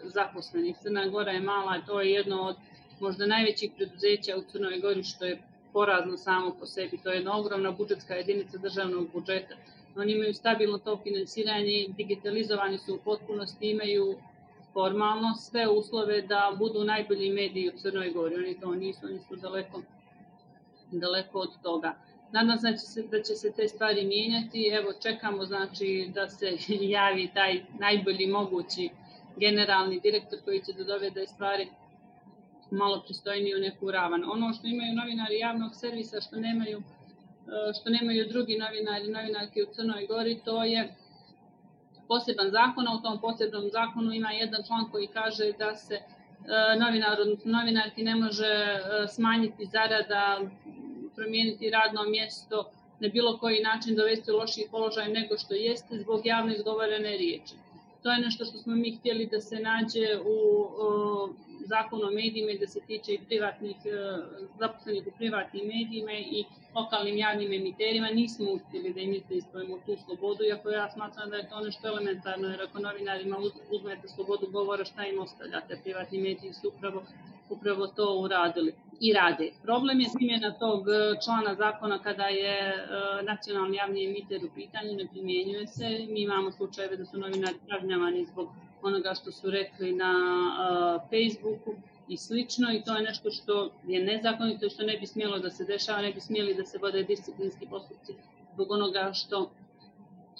zaposlenih, Crna Gora je mala, to je jedno od možda najvećih preduzeća u Crnoj Gori, što je porazno samo po sebi. To je jedna ogromna budžetska jedinica državnog budžeta. Oni imaju stabilno to finansiranje, digitalizovani su u potpunosti, imaju formalno sve uslove da budu najbolji mediji u Crnoj Gori. Oni to nisu, oni su daleko, daleko od toga. Nadam se da će, se da će se te stvari mijenjati. Evo, čekamo znači, da se [LAUGHS] javi taj najbolji mogući generalni direktor koji će da dovede stvari malo pristojniju neku ravan. Ono što imaju novinari javnog servisa, što nemaju, što nemaju drugi novinari, novinarke u Crnoj Gori, to je poseban zakon, a u tom posebnom zakonu ima jedan član koji kaže da se e, novinar, odnosno novinarki ne može e, smanjiti zarada, promijeniti radno mjesto, na bilo koji način dovesti u lošiji položaj nego što jeste zbog javno izgovorene riječi. To je nešto što smo mi htjeli da se nađe u, u zakon o medijima da se tiče i privatnih, e, zaposlenih u privatnim medijima i lokalnim javnim emiterima, nismo uspjeli da im ispravimo tu slobodu, iako ja smatram da je to nešto elementarno, jer ako novinarima uzmete slobodu govora, šta im ostavljate? Privatni mediji su upravo, upravo to uradili i rade. Problem je primjena tog e, člana zakona kada je e, nacionalni javni emiter u pitanju, ne primjenjuje se. Mi imamo slučajeve da su novinari kažnjavani zbog onoga što su rekli na uh, Facebooku i slično i to je nešto što je nezakonito i što ne bi smjelo da se dešava, ne bi smjeli da se vode disciplinski postupci zbog onoga što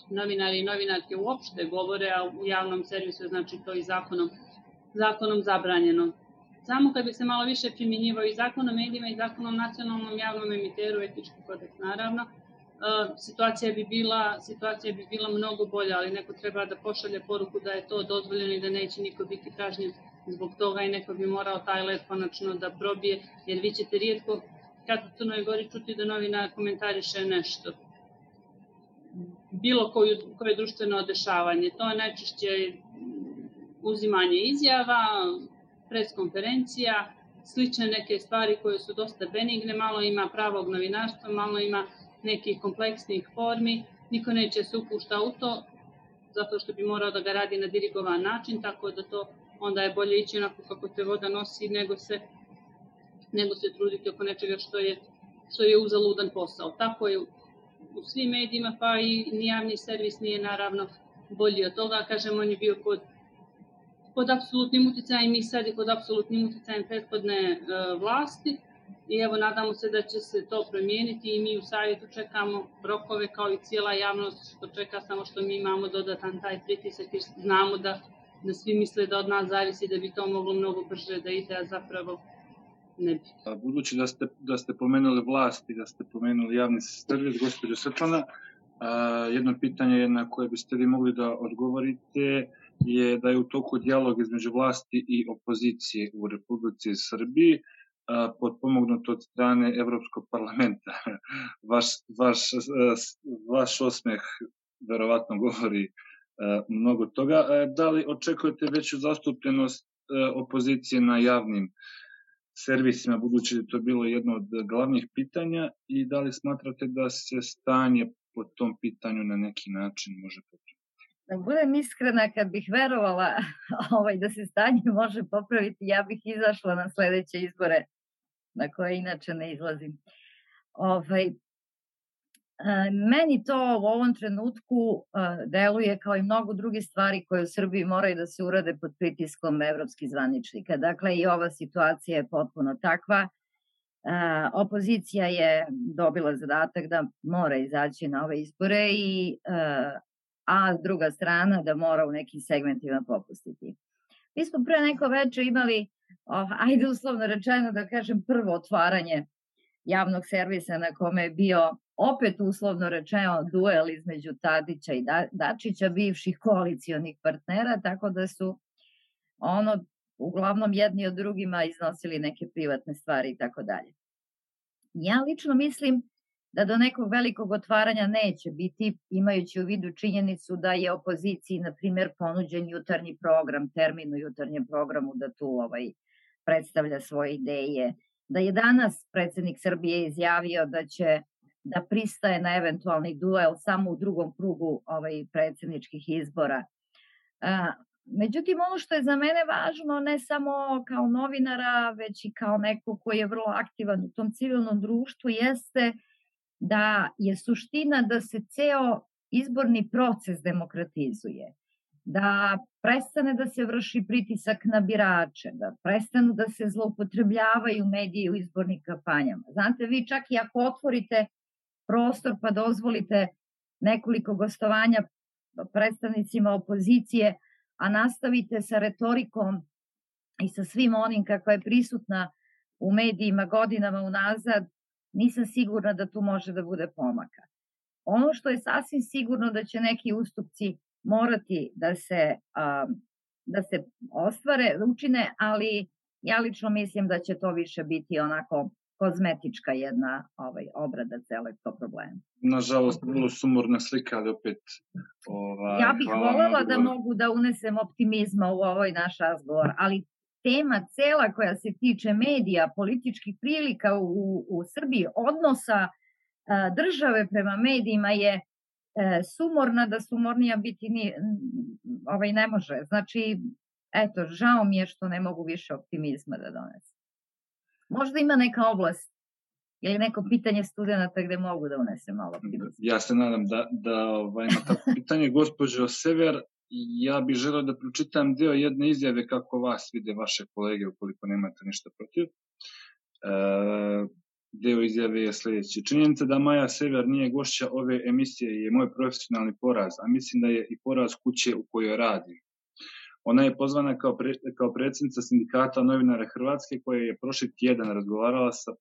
novinari i novinarke uopšte govore, a u javnom servisu je znači to i zakonom, zakonom zabranjeno. Samo kad bi se malo više primjenjivao i zakon o medijima i zakon o nacionalnom javnom emiteru, etički kodeks naravno, situacija bi bila situacija bi bila mnogo bolja, ali neko treba da pošalje poruku da je to dozvoljeno i da neće niko biti kažnjen zbog toga i neko bi morao taj led konačno da probije, jer vi ćete rijetko kad u Crnoj Gori čuti da novina komentariše nešto bilo koju, koje društveno dešavanje. To je najčešće uzimanje izjava, preskonferencija, slične neke stvari koje su dosta benigne, malo ima pravog novinarstva, malo ima nekih kompleksnih formi, niko neće se upušta u to, zato što bi morao da ga radi na dirigovan način, tako da to onda je bolje ići onako kako te voda nosi, nego se, nego se truditi oko nečega što je, što je uzaludan posao. Tako je u svim medijima, pa i javni servis nije naravno bolji od toga. Kažem, on je bio pod, pod apsolutnim uticajem i sad je pod apsolutnim uticajem prethodne uh, vlasti. I evo, nadamo se da će se to promijeniti i mi u savjetu čekamo rokove kao i cijela javnost što čeka, samo što mi imamo dodatan taj pritisak i znamo da, da svi misle da od nas zavisi da bi to moglo mnogo brže da ide, a zapravo ne bi. A budući da ste, da ste pomenuli vlast i da ste pomenuli javni servis, gospođo Svetlana, a, jedno pitanje na koje biste vi mogli da odgovorite je da je u toku dijalog između vlasti i opozicije u Republici Srbiji potpomognut od strane Evropskog parlamenta. [LAUGHS] Vaš, vaš, vaš osmeh verovatno govori mnogo toga. Da li očekujete veću zastupljenost opozicije na javnim servisima, budući da to bilo jedno od glavnih pitanja i da li smatrate da se stanje po tom pitanju na neki način može popraviti? Da budem iskrena, kad bih verovala [LAUGHS] ovaj, da se stanje može popraviti, ja bih izašla na sledeće izbore na koje inače ne izlazim. Ovaj, E, meni to u ovom trenutku e, deluje kao i mnogo drugi stvari koje u Srbiji moraju da se urade pod pritiskom evropskih zvaničnika. Dakle, i ova situacija je potpuno takva. E, opozicija je dobila zadatak da mora izaći na ove izbore, i, a druga strana da mora u nekim segmentima popustiti. Mi smo pre neko veče imali, oh, ajde uslovno rečeno da kažem, prvo otvaranje javnog servisa na kome je bio opet uslovno rečeno duel između Tadića i da, Dačića, bivših koalicijonih partnera, tako da su ono uglavnom jedni od drugima iznosili neke privatne stvari i tako dalje. Ja lično mislim da do nekog velikog otvaranja neće biti, imajući u vidu činjenicu da je opoziciji, na primjer, ponuđen jutarnji program, termin u jutarnjem programu da tu ovaj, predstavlja svoje ideje, da je danas predsednik Srbije izjavio da će da pristaje na eventualni duel samo u drugom krugu ovaj, predsedničkih izbora. A, međutim, ono što je za mene važno, ne samo kao novinara, već i kao neko koji je vrlo aktivan u tom civilnom društvu, jeste da je suština da se ceo izborni proces demokratizuje, da prestane da se vrši pritisak na birače, da prestanu da se zloupotrebljavaju mediji u izbornim kampanjama. Znate, vi čak i ako otvorite prostor pa dozvolite nekoliko gostovanja predstavnicima opozicije, a nastavite sa retorikom i sa svim onim kakva je prisutna u medijima godinama unazad, nisam sigurna da tu može da bude pomaka. Ono što je sasvim sigurno da će neki ustupci morati da se, da se ostvare, učine, ali ja lično mislim da će to više biti onako kozmetička jedna ovaj, obrada celog to problema. Nažalost, vrlo sumorna slika, ali opet... Ovaj, ja bih volela da mogu da unesem optimizma u ovoj naš razgovor, ali tema cela koja se tiče medija, političkih prilika u, u Srbiji, odnosa države prema medijima je e, sumorna, da sumornija biti ni, ovaj, ne može. Znači, eto, žao mi je što ne mogu više optimizma da donesem. Možda ima neka oblast ili neko pitanje studenta gde mogu da unesem malo optimizma. Ja se nadam da, da ovaj, ima tako pitanje. Gospođo Sever, ja bih želeo da pročitam deo jedne izjave kako vas vide vaše kolege ukoliko nemate ništa protiv. E, deo izjave je sledeći. Činjenica da Maja Sever nije gošća ove emisije je moj profesionalni poraz, a mislim da je i poraz kuće u kojoj radim. Ona je pozvana kao, pre, kao predsjednica sindikata novinara Hrvatske koja je prošli tjedan razgovarala sa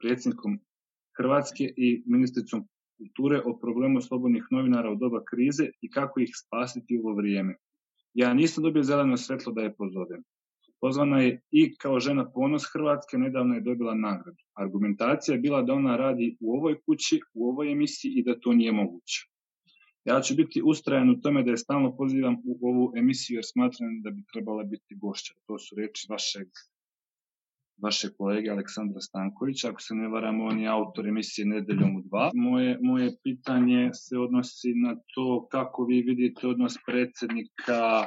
predsjednikom Hrvatske i ministricom kulture o problemu slobodnih novinara u doba krize i kako ih spasiti u ovo vrijeme. Ja nisam dobio zeleno svetlo da je pozovem. Pozvana je i kao žena ponos Hrvatske, nedavno je dobila nagradu. Argumentacija je bila da ona radi u ovoj kući, u ovoj emisiji i da to nije moguće. Ja ću biti ustrajan u tome da je stalno pozivam u ovu emisiju jer smatram da bi trebala biti gošća. To su reči vašeg vaše kolege Aleksandra Stankovića. Ako se ne varam, on je autor emisije Nedeljom u dva. Moje, moje pitanje se odnosi na to kako vi vidite odnos predsednika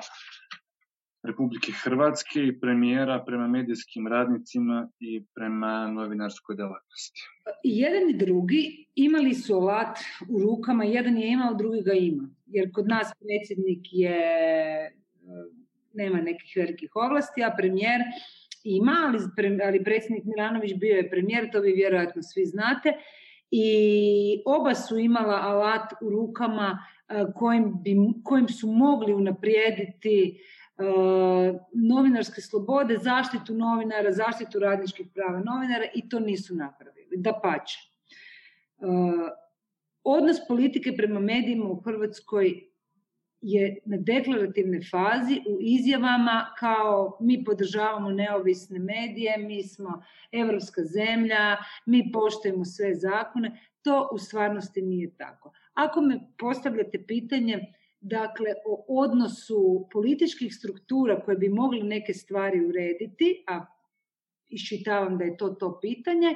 Republike Hrvatske i premijera prema medijskim radnicima i prema novinarskoj delatnosti. Jedan i drugi imali su alat u rukama, jedan je imao, drugi ga ima. Jer kod nas predsjednik je nema nekih velikih ovlasti, a premijer ima, ali, ali predsjednik Milanović bio je premijer, to vi vjerojatno svi znate, i oba su imala alat u rukama kojim, bi, kojim su mogli unaprijediti novinarske slobode, zaštitu novinara, zaštitu radničkih prava novinara i to nisu napravili, da pače. Odnos politike prema medijima u Hrvatskoj je na deklarativne fazi u izjavama kao mi podržavamo neovisne medije, mi smo evropska zemlja, mi poštujemo sve zakone, to u stvarnosti nije tako. Ako me postavljate pitanje dakle o odnosu političkih struktura koje bi mogli neke stvari urediti, a iščitavam da je to to pitanje,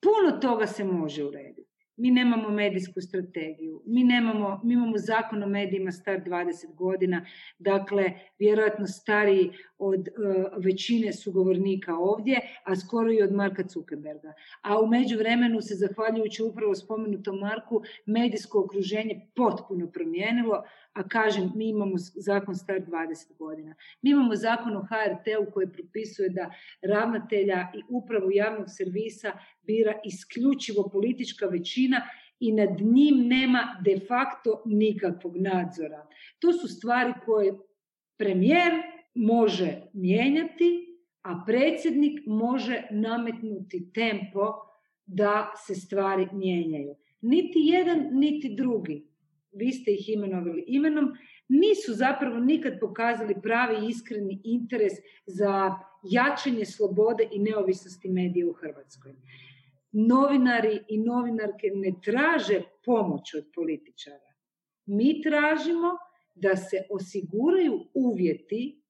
puno toga se može urediti. Mi nemamo medijsku strategiju, mi, nemamo, mi imamo zakon o medijima star 20 godina, dakle, vjerojatno stariji od uh, većine sugovornika ovdje, a skoro i od Marka Zuckerberga. A u međuvremenu se, zahvaljujući upravo spomenutom Marku, medijsko okruženje potpuno promijenilo, a kažem, mi imamo zakon star 20 godina. Mi imamo zakon o HRT-u koji propisuje da ravnatelja i upravu javnog servisa bira isključivo politička većina i nad njim nema de facto nikakvog nadzora. To su stvari koje premijer može mijenjati, a predsjednik može nametnuti tempo da se stvari mijenjaju. Niti jedan, niti drugi vi ste ih imenovali imenom, nisu zapravo nikad pokazali pravi iskreni interes za jačanje slobode i neovisnosti medija u Hrvatskoj. Novinari i novinarke ne traže pomoć od političara. Mi tražimo da se osiguraju uvjeti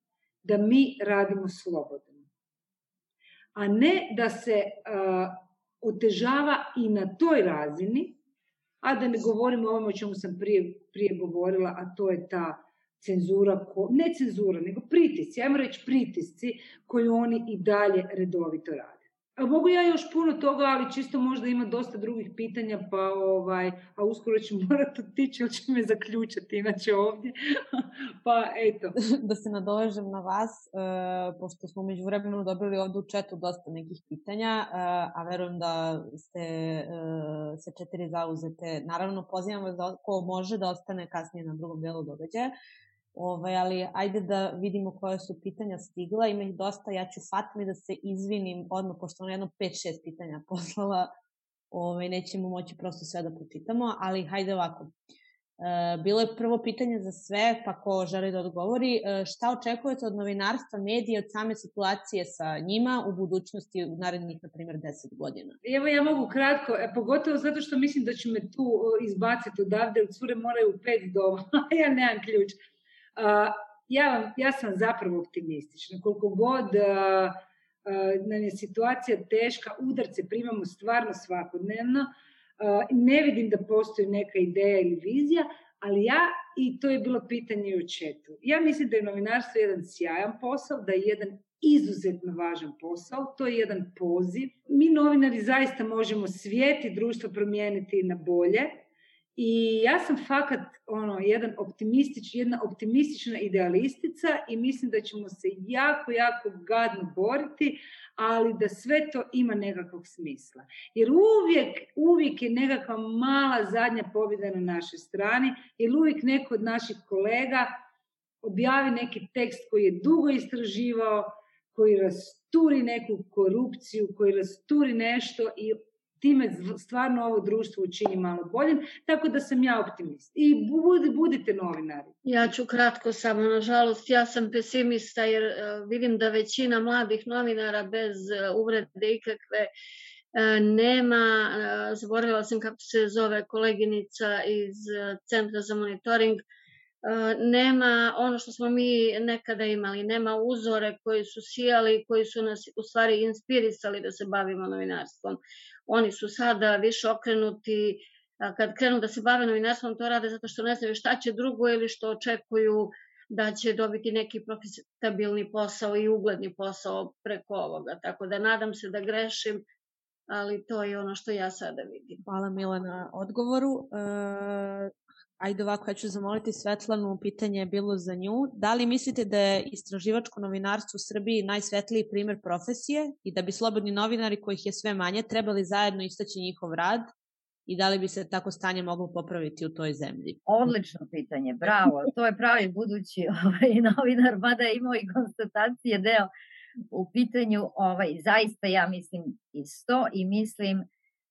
da mi radimo slobodno. A ne da se a, otežava i na toj razini a da ne govorimo o ovome o čemu sam prije, prije govorila, a to je ta cenzura, ko, ne cenzura, nego pritisci, ajmo reći pritisci koji oni i dalje redovito rade. A mogu ja još puno toga, ali čisto možda ima dosta drugih pitanja, pa ovaj, a uskoro ću [LAUGHS] morati otići, ili će me zaključati inače ovdje. [LAUGHS] pa eto. da se nadovežem na vas, uh, pošto smo među vremenu dobili ovde u četu dosta nekih pitanja, uh, a verujem da ste uh, se četiri zauzete. Naravno, pozivam vas da ko može da ostane kasnije na drugom delu događaja. Ovaj, ali ajde da vidimo koje su pitanja stigla, ima ih dosta, ja ću Fatmi da se izvinim odmah, pošto ona jedno 5-6 pitanja [LAUGHS] poslala, ovaj, nećemo moći prosto sve da pročitamo, ali hajde ovako. E, bilo je prvo pitanje za sve, pa ko želi da odgovori, e, šta očekujete od novinarstva, medija, od same situacije sa njima u budućnosti u narednih, na primjer, 10 godina? Evo ja mogu kratko, e, pogotovo zato što mislim da ću me tu izbaciti odavde, cure moraju pet doma, [LAUGHS] ja nemam ključ ja, ja sam zapravo optimistična. Koliko god nam je situacija teška, udarce primamo stvarno svakodnevno, ne vidim da postoji neka ideja ili vizija, ali ja, i to je bilo pitanje u četu, ja mislim da je novinarstvo jedan sjajan posao, da je jedan izuzetno važan posao, to je jedan poziv. Mi novinari zaista možemo svijet i društvo promijeniti na bolje, I ja sam fakat ono, jedan optimistič, jedna optimistična idealistica i mislim da ćemo se jako, jako gadno boriti, ali da sve to ima nekakvog smisla. Jer uvijek, uvijek je nekakva mala zadnja pobjeda na našoj strani, jer uvijek neko od naših kolega objavi neki tekst koji je dugo istraživao, koji rasturi neku korupciju, koji rasturi nešto i time stvarno ovo društvo učini malo boljim, tako da sam ja optimist. I budi, budite novinari. Ja ću kratko samo, nažalost, ja sam pesimista jer uh, vidim da većina mladih novinara bez uh, uvrede ikakve uh, nema, zaboravila sam kako se zove koleginica iz Centra za monitoring, nema ono što smo mi nekada imali, nema uzore koji su sijali, koji su nas u stvari inspirisali da se bavimo novinarstvom. Oni su sada više okrenuti, kad krenu da se bave novinarstvom, to rade zato što ne znaju šta će drugo ili što očekuju da će dobiti neki profitabilni posao i ugledni posao preko ovoga. Tako da nadam se da grešim, ali to je ono što ja sada vidim. Hvala Mila na odgovoru. E, ajde ovako, ja ću zamoliti Svetlanu, pitanje je bilo za nju. Da li mislite da je istraživačko novinarstvo u Srbiji najsvetliji primer profesije i da bi slobodni novinari, kojih je sve manje, trebali zajedno istaći njihov rad i da li bi se tako stanje moglo popraviti u toj zemlji? Odlično pitanje, bravo. To je pravi budući [LAUGHS] ovaj, novinar, mada je imao i konstatacije deo u pitanju, ovaj, zaista ja mislim isto i mislim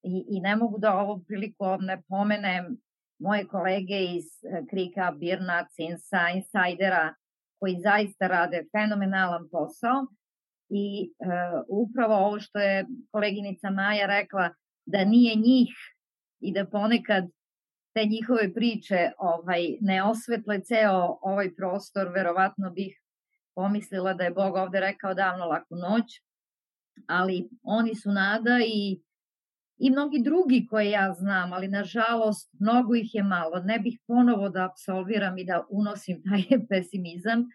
i, i ne mogu da ovo priliku ne pomenem moje kolege iz eh, Krika, Birna, Cinsa, Insajdera, koji zaista rade fenomenalan posao i uh, upravo ovo što je koleginica Maja rekla, da nije njih i da ponekad te njihove priče ovaj, ne osvetle ceo ovaj prostor, verovatno bih pomislila da je Bog ovde rekao davno laku noć, ali oni su nada i i mnogi drugi koje ja znam, ali nažalost mnogo ih je malo. Ne bih ponovo da absolviram i da unosim taj [LAUGHS] pesimizam,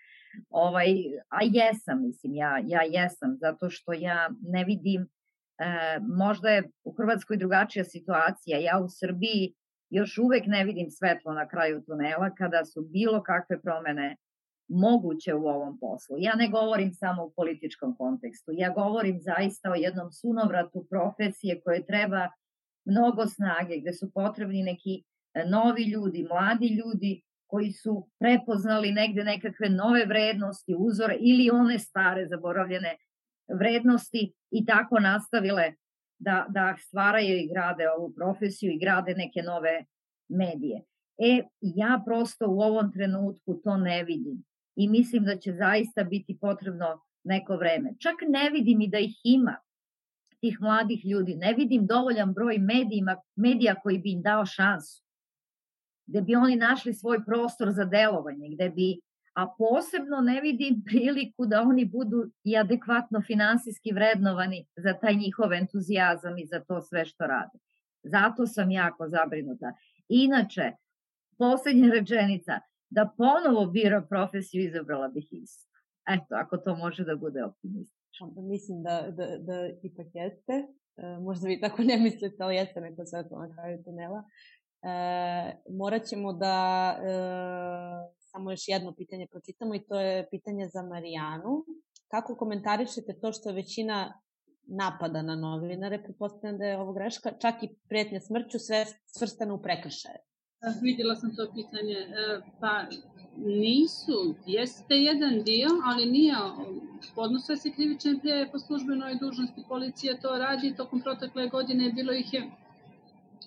ovaj, a jesam, mislim, ja, ja jesam, zato što ja ne vidim, e, možda je u Hrvatskoj drugačija situacija, ja u Srbiji još uvek ne vidim svetlo na kraju tunela kada su bilo kakve promene moguće u ovom poslu. Ja ne govorim samo u političkom kontekstu, ja govorim zaista o jednom sunovratu profesije koje treba mnogo snage, gde su potrebni neki e, novi ljudi, mladi ljudi koji su prepoznali negde nekakve nove vrednosti, uzore ili one stare zaboravljene vrednosti i tako nastavile da, da stvaraju i grade ovu profesiju i grade neke nove medije. E, ja prosto u ovom trenutku to ne vidim i mislim da će zaista biti potrebno neko vreme. Čak ne vidim i da ih ima, tih mladih ljudi, ne vidim dovoljan broj medijima, medija koji bi im dao šansu, gde bi oni našli svoj prostor za delovanje, gde bi, a posebno ne vidim priliku da oni budu i adekvatno finansijski vrednovani za taj njihov entuzijazam i za to sve što rade. Zato sam jako zabrinuta. Inače, poslednja rečenica, da ponovo bira profesiju, izabrala bih isto. Eto, ako to može da bude optimistično. Mislim da, da, da ipak jeste. E, možda vi tako ne mislite, ali jeste neko svetlo na kraju tunela. E, morat ćemo da e, samo još jedno pitanje pročitamo i to je pitanje za Marijanu. Kako komentarišete to što većina napada na novinare, pretpostavljam da je ovo greška, čak i pretnja smrću sve svrstane u prekršaje? Vidjela sam to pitanje. E, pa nisu, jeste jedan dio, ali nije, podnose se krivične prijeve po službenoj dužnosti, policija to radi, tokom protekle godine bilo ih je,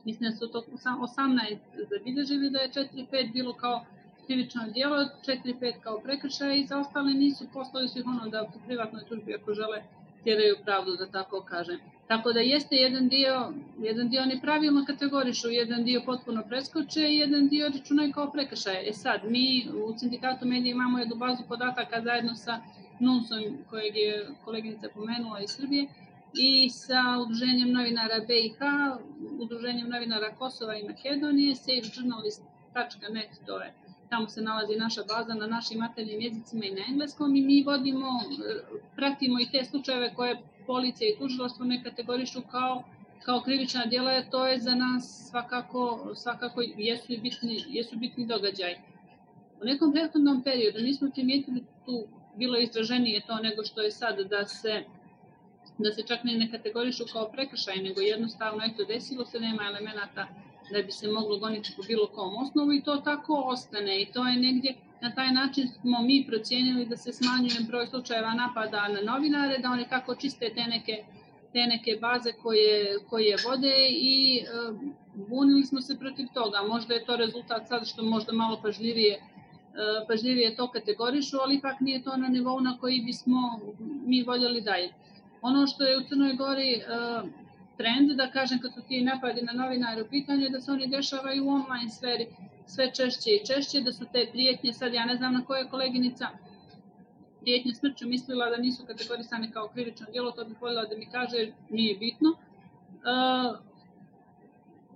mislim da su to 18 zabilježili, da je 4-5 bilo kao krivično djelo, 4-5 kao prekršaj i za ostale nisu, poslali su ih ono da u privatnoj tužbi ako žele tjeraju pravdu, da tako kažem. Tako da jeste jedan dio, jedan dio oni pravilno kategorišu, jedan dio potpuno preskoče i jedan dio računaju kao prekršaje. E sad, mi u Sindikatu medija imamo jednu bazu podataka zajedno sa NUNS-om, kojeg je koleginica pomenula iz Srbije, i sa Udruženjem novinara BiH, Udruženjem novinara Kosova i Makedonije, safejournalist.net, to je tamo se nalazi naša baza na našim maternjim jezicima i na engleskom i mi vodimo, pratimo i te slučajeve koje policija i tužilaštvo ne kategorišu kao kao krivična djela, to je za nas svakako, svakako jesu, bitni, jesu bitni događaj. U nekom prethodnom periodu nismo primijetili tu bilo izraženije to nego što je sad da se da se čak ne kategorišu kao prekršaj, nego jednostavno eto desilo se, nema elemenata da bi se moglo goniti po bilo kom osnovu i to tako ostane i to je negdje Na taj način smo mi procijenili da se smanjuje broj slučajeva napada na novinare, da oni tako čiste te neke, te neke baze koje, koje vode i e, bunili smo se protiv toga. Možda je to rezultat sad što možda malo pažljivije e, pažljivije to kategorišu, ali ipak nije to na nivou na koji bismo mi voljeli dalje. Ono što je u Crnoj Gori e, trend, da kažem, kad su ti napadi na novinare u pitanju, da se oni dešavaju u online sferi sve češće i češće, da su te prijetnje, sad ja ne znam na koje koleginica prijetnje smrću mislila da nisu kategorisane kao krivično djelo, to bih voljela da mi kaže, nije bitno. Uh,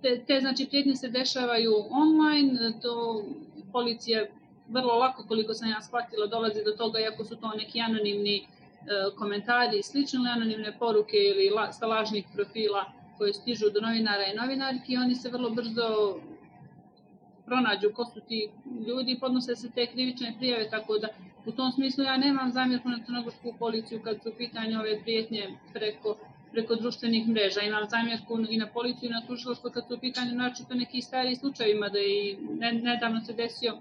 te, te znači prijetnje se dešavaju online, to policija vrlo lako, koliko sam ja shvatila, dolazi do toga, iako su to neki anonimni komentari i slične anonimne poruke ili la, sa lažnih profila koje stižu do novinara i novinarki, oni se vrlo brzo pronađu ko su ti ljudi i podnose se te krivične prijave, tako da u tom smislu ja nemam zamjerku na crnogorsku policiju kad su pitanje ove prijetnje preko preko društvenih mreža. Imam zamjerku i na policiju i na tužiloštvo kad su u pitanju načito neki stari slučajevima da i nedavno se desio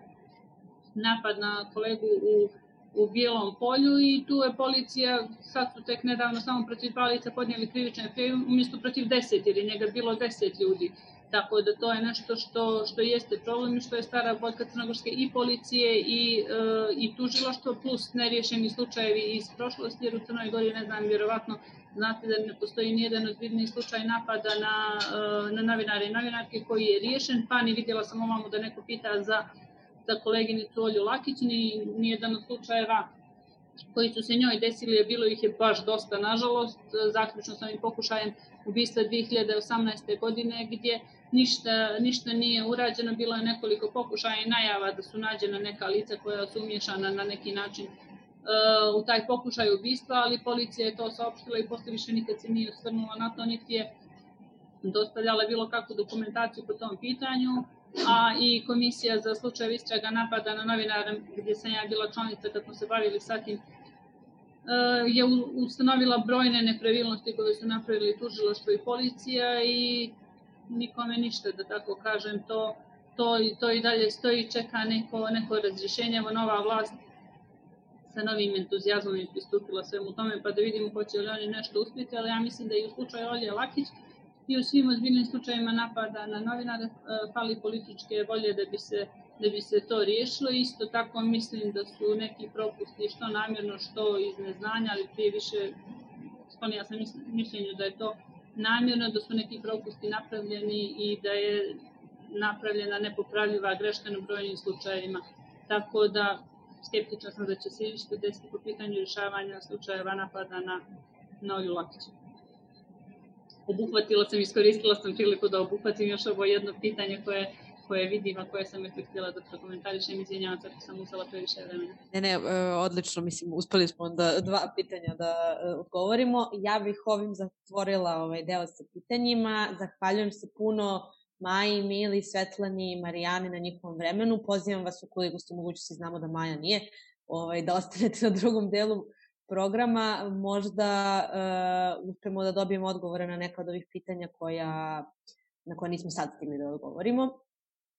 napad na kolegu u u Bijelom polju i tu je policija, sad su tek nedavno samo protiv palica podnijeli krivične prijeve, umjesto protiv deset, jer je njega bilo deset ljudi. Tako da to je nešto što, što jeste problem i što je stara boljka Crnogorske i policije i, e, i tužilaštvo plus neriješeni slučajevi iz prošlosti jer u Crnoj Gori ne znam vjerovatno znate da ne postoji nijedan ozbiljni slučaj napada na, e, na novinare i novinarke koji je riješen pa ni vidjela sam ovamo da neko pita za, za koleginicu Olju Lakić ni nijedan od slučajeva koji su se njoj desili, je bilo ih je baš dosta, nažalost, zaključno sa ovim pokušajem ubistva 2018. godine, gdje ništa, ništa nije urađeno, bilo je nekoliko pokušaja i najava da su nađena neka lica koja su umješana na neki način uh, u taj pokušaj ubistva, ali policija je to saopštila i posle više nikad se nije osvrnula na to, niti je dostavljala bilo kakvu dokumentaciju po tom pitanju, a i komisija za slučaj istraga napada na novinara, gdje sam ja bila članica kad smo se bavili sa tim, uh, je ustanovila brojne nepravilnosti koje su napravili tužiloštvo i policija i nikome ništa, da tako kažem, to, to, to i dalje stoji, čeka neko, neko razrješenje, evo nova vlast sa novim entuzijazmom je pristupila svemu tome, pa da vidimo hoće li oni nešto uspjeti, ali ja mislim da i u slučaju Olje Lakić i u svim ozbiljnim slučajima napada na novinare e, fali političke volje da bi se da bi se to riješilo. Isto tako mislim da su neki propusti što namjerno, što iz neznanja, ali prije više sklonija sam mišljenju da je to namjerno da su neki propusti napravljeni i da je napravljena nepopravljiva greška na brojnim slučajevima. Tako da skeptična sam da će se išto desiti po pitanju rješavanja slučajeva napada na Noju Lakića. Obuhvatila sam, iskoristila sam priliku da obuhvatim još ovo jedno pitanje koje koje vidim, a koje sam eto htjela da prokomentarišem, izvinjavam se ako sam uzela previše vremena. Ne, ne, e, odlično, mislim, uspeli smo onda dva pitanja da e, odgovorimo. Ja bih ovim zatvorila ovaj deo sa pitanjima. Zahvaljujem se puno Maji, Mili, Svetlani i Marijani na njihovom vremenu. Pozivam vas ukoliko ste mogućnosti, znamo da Maja nije, ovaj, da ostanete na drugom delu programa. Možda uh, uspemo da dobijemo odgovore na neka od ovih pitanja koja, na koja nismo sad stigli da odgovorimo.